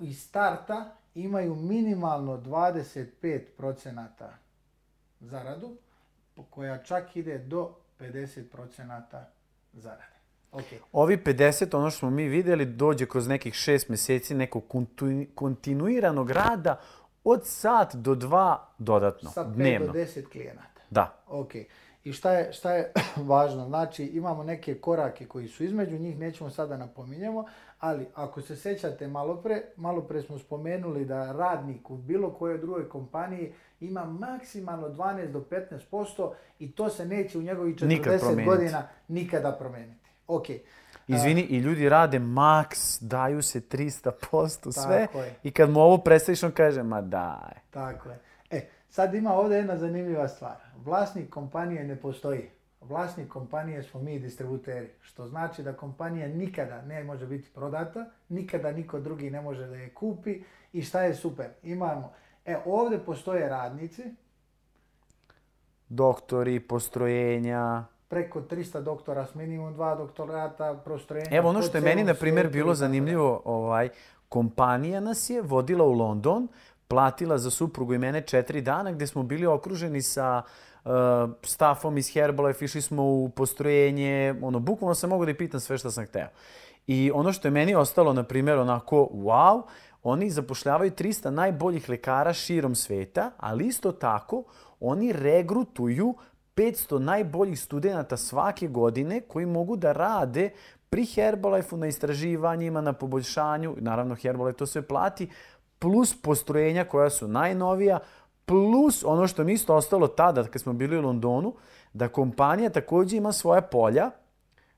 i starta imaju minimalno 25% zaradu koja čak ide do 50% zarade. Okay. Ovi 50, ono što smo mi vidjeli, dođe kroz nekih šest mjeseci nekog kontinuiranog rada od sat do dva dodatno, dnevno. 5 do 10 klijenata. Da. Ok. I šta je, šta je važno? Znači imamo neke korake koji su između njih, nećemo sada napominjemo, ali ako se sjećate malo pre, malo pre smo spomenuli da radnik u bilo kojoj drugoj kompaniji ima maksimalno 12 do 15% i to se neće u njegovih 40 nikad godina nikada promijeniti. Ok. Izvini, i ljudi rade maks, daju se 300% sve i kad mu ovo predstaviš on kaže ma daj. Tako je. E, sad ima ovdje jedna zanimljiva stvar. Vlasnik kompanije ne postoji vlasnik kompanije smo mi distributeri, što znači da kompanija nikada ne može biti prodata, nikada niko drugi ne može da je kupi i šta je super, imamo, e ovdje postoje radnici, doktori, postrojenja, preko 300 doktora s minimum dva doktorata, prostrojenja... Evo ono što je meni, na primjer, bilo zanimljivo, ovaj, kompanija nas je vodila u London, platila za suprugu i mene četiri dana gdje smo bili okruženi sa Eh, stafom iz Herbalife išli smo u postrojenje, ono, bukvalno sam mogu da pitam sve što sam hteo. I ono što je meni ostalo, na primjer, onako wow, oni zapošljavaju 300 najboljih lekara širom sveta, ali isto tako oni regrutuju 500 najboljih studenta svake godine koji mogu da rade pri Herbalife-u na istraživanjima, na poboljšanju, naravno Herbalife to sve plati, plus postrojenja koja su najnovija, plus ono što mi isto ostalo tada kad smo bili u Londonu, da kompanija također ima svoja polja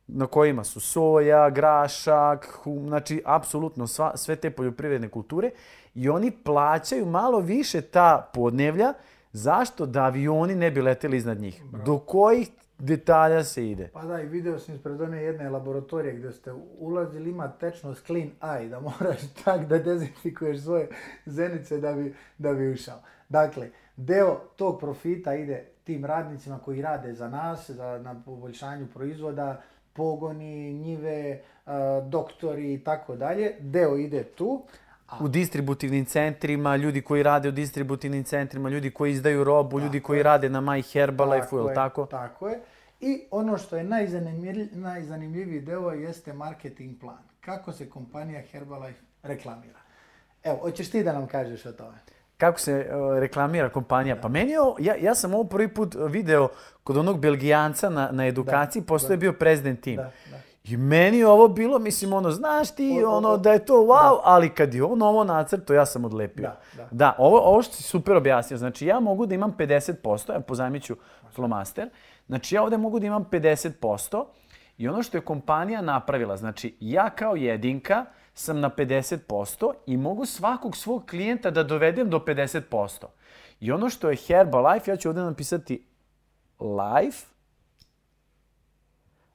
na kojima su soja, grašak, znači apsolutno sva, sve te poljoprivredne kulture i oni plaćaju malo više ta podnevlja zašto da avioni ne bi leteli iznad njih. Do kojih detalja se ide. Pa da, video sam ispred one jedne laboratorije gdje ste ulazili, ima tečnost clean eye, da moraš tak da dezinfikuješ svoje zenice da bi, da bi ušao. Dakle, deo tog profita ide tim radnicima koji rade za nas, za, na poboljšanju proizvoda, pogoni, njive, e, doktori i tako dalje. Deo ide tu. U distributivnim centrima, ljudi koji rade u distributivnim centrima, ljudi koji izdaju robu, ljudi koji rade na My Herbalife, tako? Tako je. I ono što je najzanimljiv, najzanimljiviji deo jeste marketing plan. Kako se kompanija Herbalife reklamira. Evo, hoćeš ti da nam kažeš o tome? kako se e, reklamira kompanija. Pa meni je, ja, ja sam ovo prvi put e, video kod onog Belgijanca na, na edukaciji, da, je bio prezident tim. I meni je ovo bilo, mislim, ono, znaš ti, ono, da je to wow, ali kad je on ovo nacrto, ja sam odlepio. Da, ovo, ovo što si super objasnio, znači ja mogu da imam 50%, ja pozajmit ću Flomaster, znači ja ovdje mogu da imam 50%, i ono što je kompanija napravila, znači ja kao jedinka, sam na 50% i mogu svakog svog klijenta da dovedem do 50%. I ono što je Herbalife, ja ću ovdje napisati life.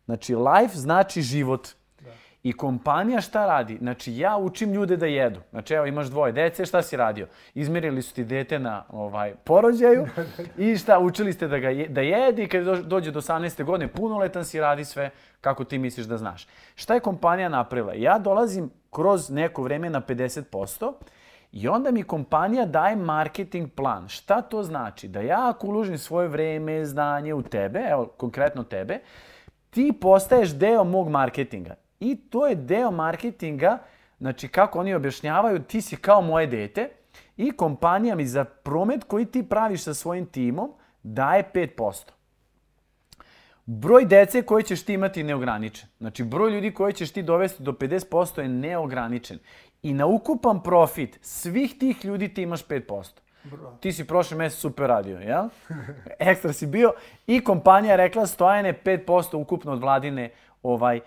Znači, life znači život. Da. I kompanija šta radi? Znači, ja učim ljude da jedu. Znači, evo, imaš dvoje dece, šta si radio? Izmerili su ti dete na ovaj, porođaju i šta, učili ste da, ga da jedi i kad dođe do 18. godine, punoletan si, radi sve kako ti misliš da znaš. Šta je kompanija napravila? Ja dolazim kroz neko vrijeme na 50%. I onda mi kompanija daje marketing plan. Šta to znači? Da ja ako uložim svoje vrijeme, znanje u tebe, evo konkretno tebe, ti postaješ deo mog marketinga. I to je deo marketinga, znači kako oni objašnjavaju, ti si kao moje dete i kompanija mi za promet koji ti praviš sa svojim timom daje 5% broj dece koje ćeš ti imati neograničen. Znači, broj ljudi koje ćeš ti dovesti do 50% je neograničen. I na ukupan profit svih tih ljudi ti imaš 5%. Bro. Ti si prošli mjesec super radio, jel? Ekstra si bio i kompanija rekla stojene 5% ukupno od vladine ovaj,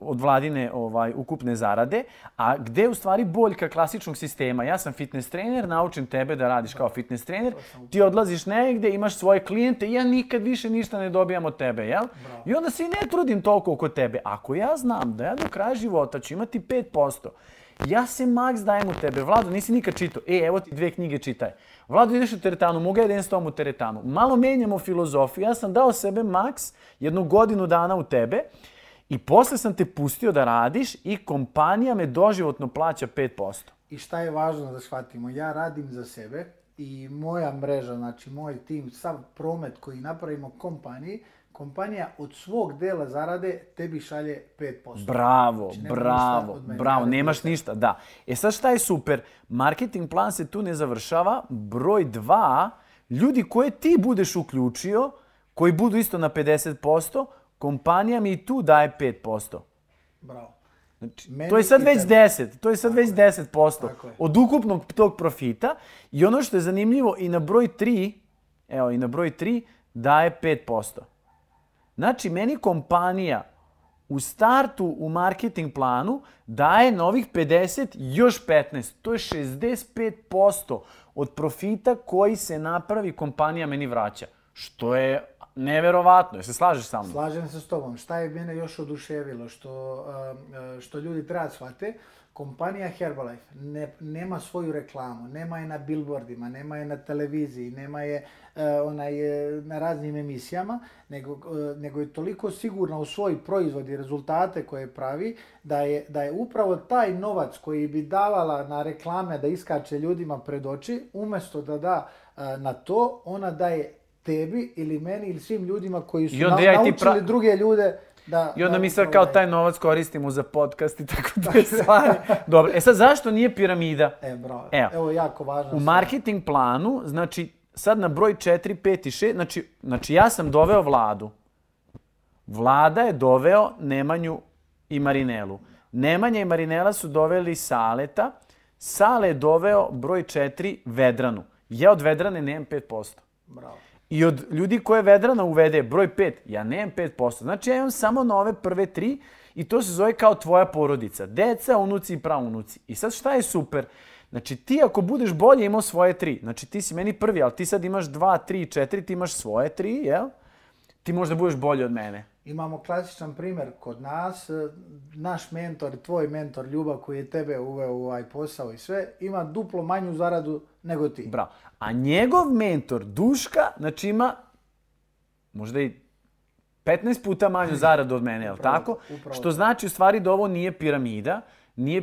od vladine ovaj, ukupne zarade, a gdje u stvari boljka klasičnog sistema? Ja sam fitness trener, naučim tebe da radiš kao fitness trener, ti odlaziš negdje, imaš svoje klijente, ja nikad više ništa ne dobijam od tebe, jel? I onda se i ne trudim toliko oko tebe. Ako ja znam da ja do kraja života ću imati 5%, ja se maks dajem u tebe. Vlado, nisi nikad čitao. E, evo ti dve knjige čitaj. Vlado, ideš u teretanu, mogu ja u teretanu. Malo menjamo filozofiju. Ja sam dao sebe maks jednu godinu dana u tebe i posle sam te pustio da radiš i kompanija me doživotno plaća 5%. I šta je važno da shvatimo? Ja radim za sebe i moja mreža, znači moj tim, sav promet koji napravimo kompaniji, kompanija od svog dela zarade tebi šalje 5%. Bravo, znači, bravo, bravo, nemaš ništa, da. E sad šta je super? Marketing plan se tu ne završava. Broj dva, ljudi koje ti budeš uključio, koji budu isto na 50%, kompanija mi tu daje 5%. Bravo. Znači, Meni to je sad već 10, to je sad već 10% od ukupnog tog profita i ono što je zanimljivo i na broj 3, evo i na broj 3 daje 5%. Znači meni kompanija u startu u marketing planu daje novih 50 još 15. To je 65% od profita koji se napravi kompanija meni vraća. Što je Neverovatno, jesi slažeš sa mnom? Slažem se s tobom. Šta je mene još oduševilo što, um, uh, što ljudi treba shvate, kompanija Herbalife nema svoju reklamu, nema je na billboardima, nema je na televiziji, nema je uh, onaj na raznim emisijama, nego, uh, nego je toliko sigurna u svoj proizvod i rezultate koje pravi, da je, da je upravo taj novac koji bi davala na reklame da iskače ljudima pred oči, umjesto da da na to, ona daje tebi ili meni ili svim ljudima koji su na, ja naučili pra... druge ljude da... I onda da, mi sad kao taj novac koristimo za podcast i tako te stvari. Dobro, e sad zašto nije piramida? E, bravo. Evo, Evo jako važno. U marketing planu, znači, sad na broj 4, 5 i 6, znači, znači ja sam doveo vladu. Vlada je doveo Nemanju i Marinelu. Nemanja i Marinela su doveli Saleta. Sale je doveo broj 4 Vedranu. Ja od Vedrane nemam 5%. Bravo. I od ljudi koje Vedrana uvede broj 5, ja nemam 5%. Znači ja imam samo na ove prve tri i to se zove kao tvoja porodica. Deca, unuci i praunuci. I sad šta je super? Znači ti ako budeš bolje imao svoje tri, znači ti si meni prvi, ali ti sad imaš dva, tri, četiri, ti imaš svoje tri, jel? Ti možda budeš bolji od mene. Imamo klasičan primjer kod nas, naš mentor, tvoj mentor Ljubav koji je tebe uveo u ovaj posao i sve, ima duplo manju zaradu nego ti. Bravo. A njegov mentor, Duška, znači ima možda i 15 puta manju zaradu od mene, jel tako? Što znači u stvari da ovo nije piramida, nije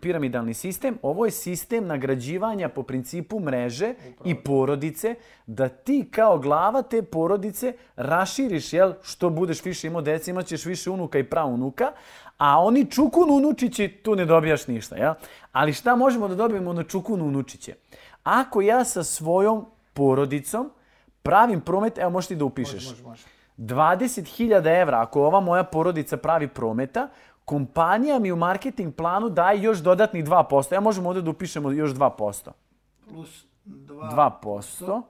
piramidalni sistem, ovo je sistem nagrađivanja po principu mreže i porodice, da ti kao glava te porodice raširiš, jel, što budeš više imao djece imat ćeš više unuka i unuka, a oni čukun unučići tu ne dobijaš ništa, jel? Ali šta možemo da dobijemo na čukun unučiće? Ako ja sa svojom porodicom pravim promet, evo možeš ti da upišeš. Može, može, 20.000 evra, ako ova moja porodica pravi prometa, kompanija mi u marketing planu daje još dodatnih 2%. Ja možemo ovdje da upišemo još 2%. Plus 2%. 2%.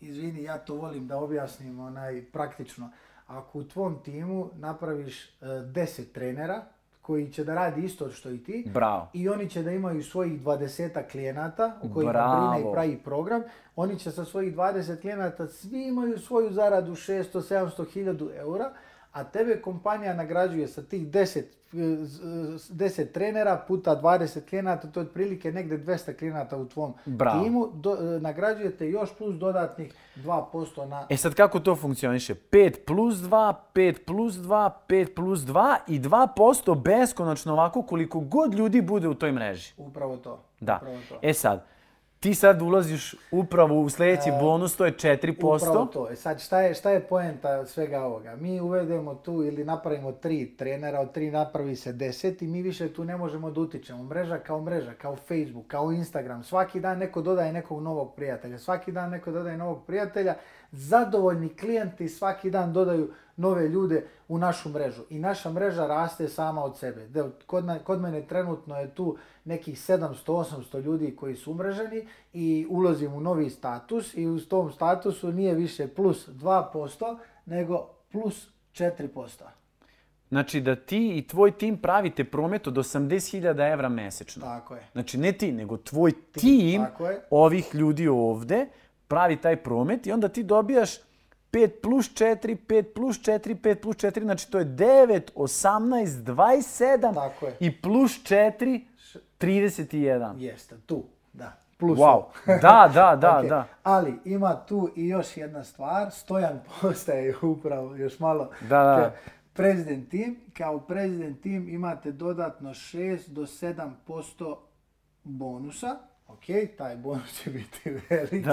Izvini, ja to volim da objasnim onaj praktično. Ako u tvom timu napraviš 10 e, trenera, koji će da radi isto što i ti. Bravo. I oni će da imaju svojih 20 klijenata u kojima brine i pravi program. Oni će sa svojih 20 klijenata, svi imaju svoju zaradu 600, 700, 1000 eura a tebe kompanija nagrađuje sa tih 10, 10 eh, trenera puta 20 klijenata, to je otprilike negde 200 klijenata u tvom timu, do, eh, nagrađujete još plus dodatnih 2% na... E sad kako to funkcioniše? 5 plus 2, 5 plus 2, 5 plus 2 i 2% beskonačno ovako koliko god ljudi bude u toj mreži. Upravo to. Da. Upravo to. E sad, ti sad ulaziš upravo u sljedeći e, bonus, to je 4%. Upravo to je. Sad šta je, šta je poenta svega ovoga? Mi uvedemo tu ili napravimo tri trenera, od tri napravi se deset i mi više tu ne možemo da utičemo. Mreža kao mreža, kao Facebook, kao Instagram. Svaki dan neko dodaje nekog novog prijatelja, svaki dan neko dodaje novog prijatelja zadovoljni klijenti svaki dan dodaju nove ljude u našu mrežu. I naša mreža raste sama od sebe. Kod mene trenutno je tu nekih 700-800 ljudi koji su umreženi i ulazim u novi status i u tom statusu nije više plus 2% nego plus 4%. Znači da ti i tvoj tim pravite promet od 80.000 evra mesečno. Tako je. Znači ne ti, nego tvoj tim, tim ovih ljudi ovde pravi taj promet i onda ti dobijaš 5 plus 4, 5 plus 4, 5 plus 4, znači to je 9, 18, 27 Tako je. i plus 4, 31. Jeste, tu, da. Plus wow. Da, da, da, da. Ali ima tu i još jedna stvar, Stojan postaje upravo još malo da, da. prezident tim. Kao prezident tim imate dodatno 6 do 7% bonusa ok, taj bonus će biti veliki,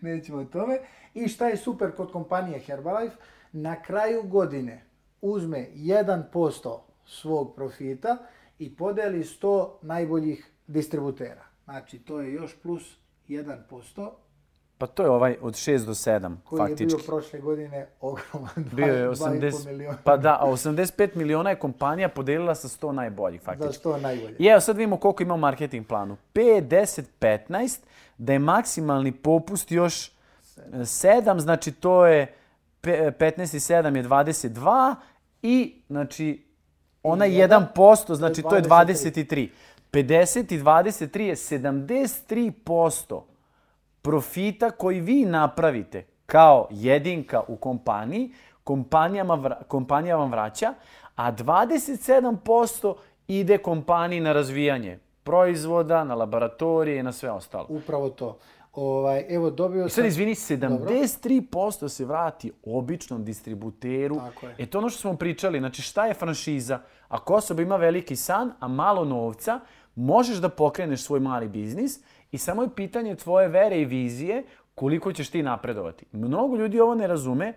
nećemo o tome. I šta je super kod kompanije Herbalife, na kraju godine uzme 1% svog profita i podeli 100 najboljih distributera. Znači to je još plus 1% pa to je ovaj od 6 do 7, koji faktički. Koji je bio prošle godine ogroman, bio miliona. Pa da, 85 miliona je kompanija podelila sa 100 najboljih, faktički. Za 100 najboljih. I evo sad vidimo koliko ima u marketing planu. 5, 10, 15, da je maksimalni popust još 7, znači to je 15 i 7 je 22 i znači ona je 1%, znači to je 23. 50 i 23 je 73% profita koji vi napravite kao jedinka u kompaniji, kompanija vam vraća, a 27% ide kompaniji na razvijanje proizvoda, na laboratorije i na sve ostalo. Upravo to. Ovaj, evo, dobio sam... Sad, izvini, 73% se vrati običnom distributeru. Tako je. E to ono što smo pričali, znači šta je franšiza? Ako osoba ima veliki san, a malo novca, možeš da pokreneš svoj mali biznis i samo je pitanje tvoje vere i vizije koliko ćeš ti napredovati. Mnogo ljudi ovo ne razume.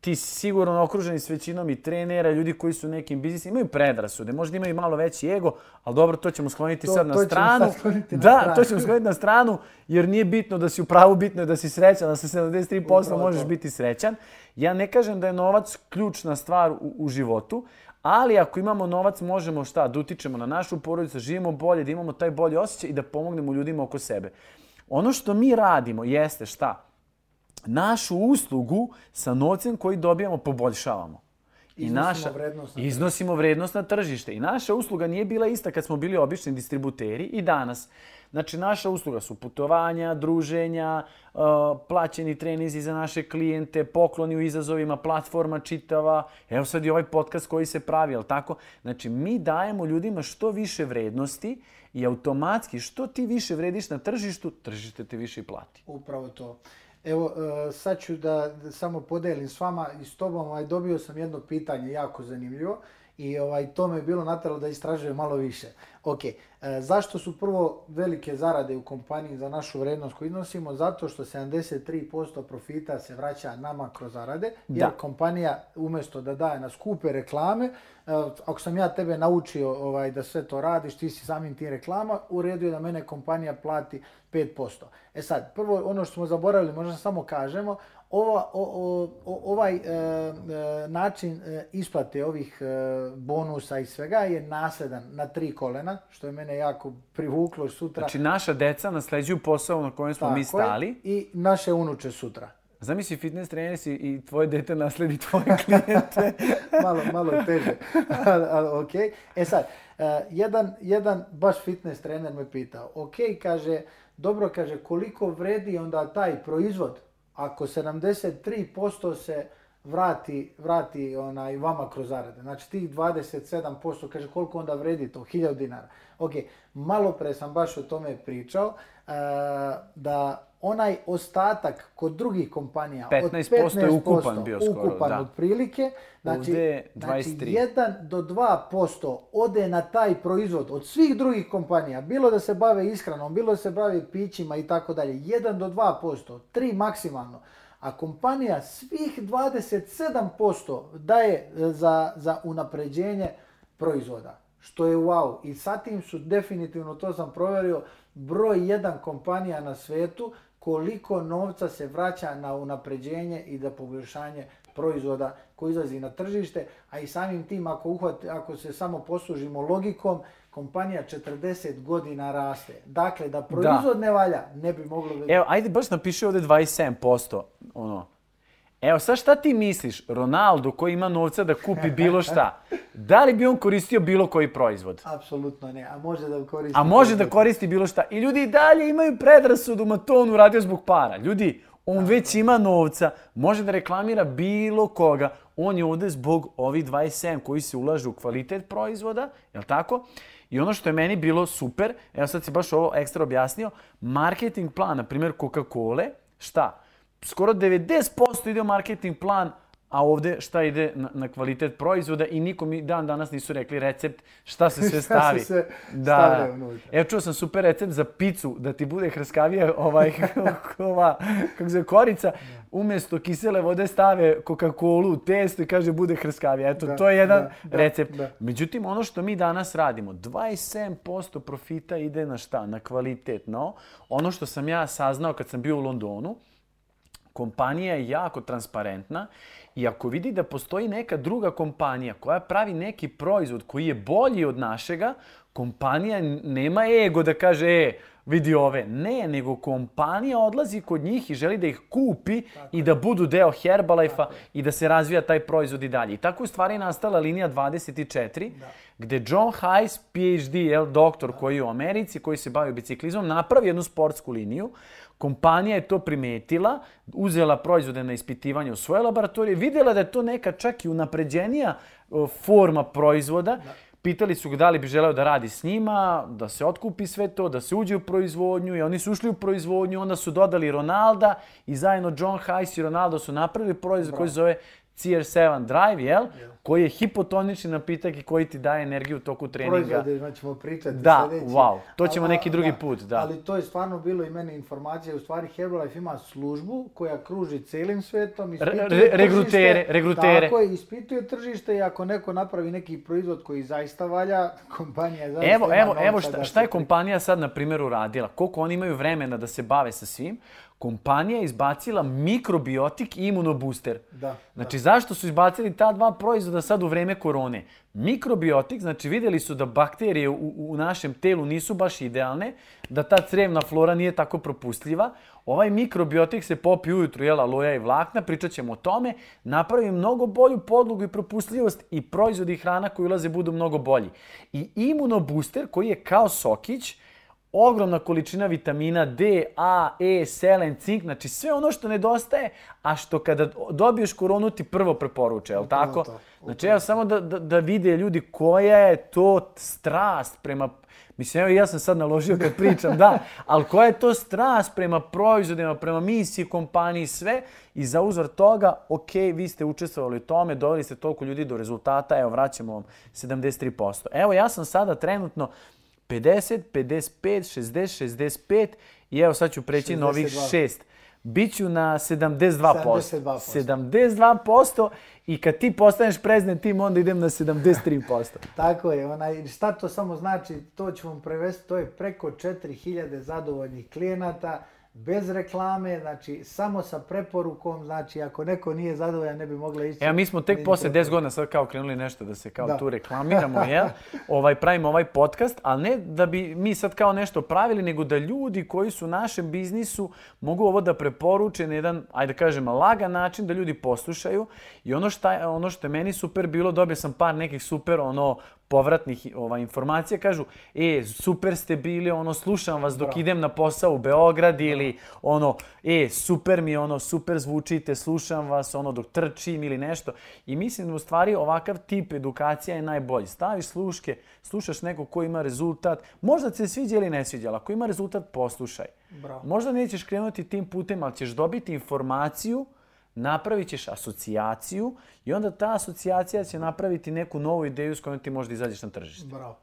Ti si sigurno okruženi s većinom i trenera, ljudi koji su u nekim biznisima, imaju predrasude, možda imaju malo veći ego, ali dobro, to ćemo skloniti to, sad na to stranu. da, stranu. to ćemo skloniti na stranu, jer nije bitno da si u pravu, bitno je da si srećan, da sa 73% možeš biti srećan. Ja ne kažem da je novac ključna stvar u, u životu, ali ako imamo novac, možemo šta, da utičemo na našu porodicu, živimo bolje, da imamo taj bolji osjećaj i da pomognemo ljudima oko sebe. Ono što mi radimo jeste šta? Našu uslugu sa novcem koji dobijamo poboljšavamo. I iznosimo naša, iznosimo vrednost na tržište. I naša usluga nije bila ista kad smo bili obični distributeri i danas. Znači, naša usluga su putovanja, druženja, uh, plaćeni trenizi za naše klijente, pokloni u izazovima, platforma čitava. Evo sad i ovaj podcast koji se pravi, jel tako? Znači, mi dajemo ljudima što više vrednosti i automatski što ti više vrediš na tržištu, tržište te više i plati. Upravo to. Evo, uh, sad ću da samo podelim s vama i s tobom, ovaj, dobio sam jedno pitanje jako zanimljivo i ovaj, to me je bilo natralo da istražujem malo više. Ok, E, zašto su prvo velike zarade u kompaniji za našu vrednost koju iznosimo? Zato što 73% profita se vraća nama kroz zarade. Jer kompanija umjesto da daje na skupe reklame, e, ako sam ja tebe naučio ovaj, da sve to radiš, ti si samim ti reklama, u redu je da mene kompanija plati 5%. E sad, prvo ono što smo zaboravili, možda samo kažemo, ovaj e, način isplate ovih bonusa i svega je nasljedan na tri kolena, što je mene mene jako privuklo sutra. Znači naša deca nasleđuju posao na kojem smo mi stali. I naše unuče sutra. Zamisli fitness trener si i tvoje dete nasledi tvoje klijente. malo, malo teže, ok. E sad, e, jedan, jedan baš fitness trener me pitao, ok, kaže, dobro kaže, koliko vredi onda taj proizvod ako 73% se vrati, vrati onaj, vama kroz zarade. Znači tih 27% kaže koliko onda vredi to, 1000 dinara. Ok, malo pre sam baš o tome pričao uh, da onaj ostatak kod drugih kompanija 15% od 15% je ukupan bio skoro, ukupan da. otprilike, znači, 23. znači 1 do 2% ode na taj proizvod od svih drugih kompanija, bilo da se bave ishranom, bilo da se bave pićima i tako dalje, 1 do 2%, 3 maksimalno a kompanija svih 27% daje e, za, za unapređenje proizvoda. Što je wow. I sa tim su definitivno, to sam provjerio, broj jedan kompanija na svijetu koliko novca se vraća na unapređenje i da poboljšanje proizvoda koji izlazi na tržište, a i samim tim ako, uhvat, ako se samo poslužimo logikom, kompanija 40 godina raste. Dakle, da proizvod ne valja, ne bi moglo... Evo, ajde baš napiši ovdje 27%. Ono. Evo, sad šta ti misliš? Ronaldo koji ima novca da kupi bilo šta, da li bi on koristio bilo koji proizvod? Apsolutno ne, a može da koristi... A može da koristi bilo šta. I ljudi i dalje imaju predrasudu, ma to on zbog para. Ljudi, on već ima novca, može da reklamira bilo koga. On je ovdje zbog ovih 27 koji se ulažu u kvalitet proizvoda, jel tako? I ono što je meni bilo super, evo sad si baš ovo ekstra objasnio, marketing plan, na primjer Coca-Cola, šta? Skoro 90% ide u marketing plan a ovdje šta ide na, na kvalitet proizvoda i nikom mi dan danas nisu rekli recept šta se sve stavi. se da. Evo čuo sam super recept za picu, da ti bude hrskavija ovaj, ova, kako se korica, umjesto kisele vode stave coca u testo i kaže bude hrskavija. Eto, to je jedan recept. Međutim, ono što mi danas radimo, 27% profita ide na šta? Na kvalitet. No, ono što sam ja saznao kad sam bio u Londonu, kompanija je jako transparentna i ako vidi da postoji neka druga kompanija koja pravi neki proizvod koji je bolji od našega, kompanija nema ego da kaže e, vidi ove. Ne, nego kompanija odlazi kod njih i želi da ih kupi i da budu deo Herbalife-a i da se razvija taj proizvod i dalje. I tako u stvari je nastala linija 24, da. gde John Hayes, PhD, jel, doktor koji je u Americi, koji se bavi biciklizmom, napravi jednu sportsku liniju Kompanija je to primetila, uzela proizvode na ispitivanje u svoje laboratorije, vidjela da je to neka čak i unapređenija e, forma proizvoda. Pitali su ga da li bi želeo da radi s njima, da se otkupi sve to, da se uđe u proizvodnju i oni su ušli u proizvodnju, onda su dodali Ronalda i zajedno John Heiss i Ronaldo su napravili proizvod koji se zove CR7 Drive, jel? Koji je hipotonični napitak i koji ti daje energiju u toku treninga. Proizvode znači, ćemo pričati Da, wow. To ćemo neki drugi put, da. Ali to je stvarno bilo i meni informacija. U stvari Herbalife ima službu koja kruži celim svetom Ispituje re, re, regrutere, regrutere. Tako ispituje tržište i ako neko napravi neki proizvod koji zaista valja, kompanija zaista Evo, evo, evo šta, šta je kompanija sad na primjer uradila? Koliko oni imaju vremena da se bave sa svim? kompanija izbacila mikrobiotik i imunobuster. Da, znači, zašto su izbacili ta dva proizvoda sad u vreme korone? Mikrobiotik, znači vidjeli su da bakterije u, našem telu nisu baš idealne, da ta crevna flora nije tako propustljiva. Ovaj mikrobiotik se popi ujutru, jela loja i vlakna, pričat o tome, napravi mnogo bolju podlogu i propustljivost i proizvodi hrana koji ulaze budu mnogo bolji. I imunobuster koji je kao sokić, ogromna količina vitamina D, A, E, selen, cink, znači sve ono što nedostaje, a što kada dobiješ koronu ti prvo preporuče, jel tako? znači evo samo da, vide ljudi koja je to strast prema Mislim, evo ja sam sad naložio kad pričam, da, ali koja je to strast prema proizvodima, prema misiji, kompaniji, sve i za uzor toga, ok, vi ste učestvovali u tome, doveli ste toliko ljudi do rezultata, evo vraćamo vam 73%. Evo ja sam sada trenutno 50, 55, 60, 65 i evo sad ću preći 62. na ovih 6. Biću na 72%. 72%. 72% i kad ti postaneš prezident tim, onda idem na 73%. Tako je. Onaj, šta to samo znači? To ću vam prevesti. To je preko 4000 zadovoljnih klijenata bez reklame, znači samo sa preporukom, znači ako neko nije zadovoljan ne bi mogla ići. E, mi smo tek poslije 10 godina sad kao krenuli nešto da se kao tu reklamiramo, jel? Ovaj, pravimo ovaj podcast, ali ne da bi mi sad kao nešto pravili, nego da ljudi koji su u našem biznisu mogu ovo da preporuče na jedan, ajde da kažem, lagan način da ljudi poslušaju. I ono, ono što je meni super bilo, dobio sam par nekih super ono povratnih ova, informacija, kažu e, super ste bili, ono, slušam vas dok idem na posao u Beograd ili ono, e, super mi ono, super zvučite, slušam vas, ono, dok trčim ili nešto. I mislim da u stvari ovakav tip edukacija je najbolji. Staviš sluške, slušaš nekog ko ima rezultat, možda se sviđa ili ne sviđa, ako ima rezultat, poslušaj. Bravo. Možda nećeš krenuti tim putem, ali ćeš dobiti informaciju napravit ćeš asocijaciju i onda ta asocijacija će napraviti neku novu ideju s kojom ti možda izađeš na tržište. Bravo.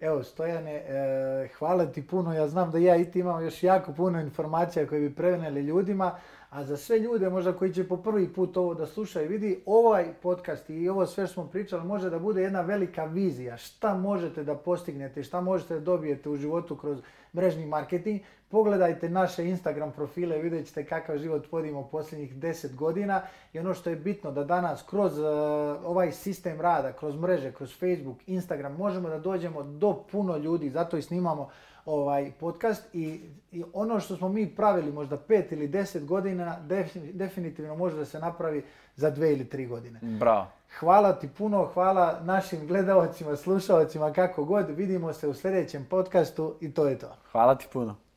Evo, Stojane, e, hvala ti puno. Ja znam da ja i ti imam još jako puno informacija koje bi preveneli ljudima, a za sve ljude možda koji će po prvi put ovo da slušaju i vidi, ovaj podcast i ovo sve što smo pričali može da bude jedna velika vizija. Šta možete da postignete, šta možete da dobijete u životu kroz mrežni marketing. Pogledajte naše Instagram profile, vidjet ćete kakav život vodimo posljednjih 10 godina i ono što je bitno da danas kroz e, ovaj sistem rada, kroz mreže, kroz Facebook, Instagram možemo da dođemo do puno ljudi, zato i snimamo ovaj podcast i, i ono što smo mi pravili možda pet ili deset godina definitivno može da se napravi za dve ili tri godine. Bravo. Hvala ti puno, hvala našim gledalcima, slušavacima, kako god. Vidimo se u sljedećem podcastu i to je to. Hvala ti puno.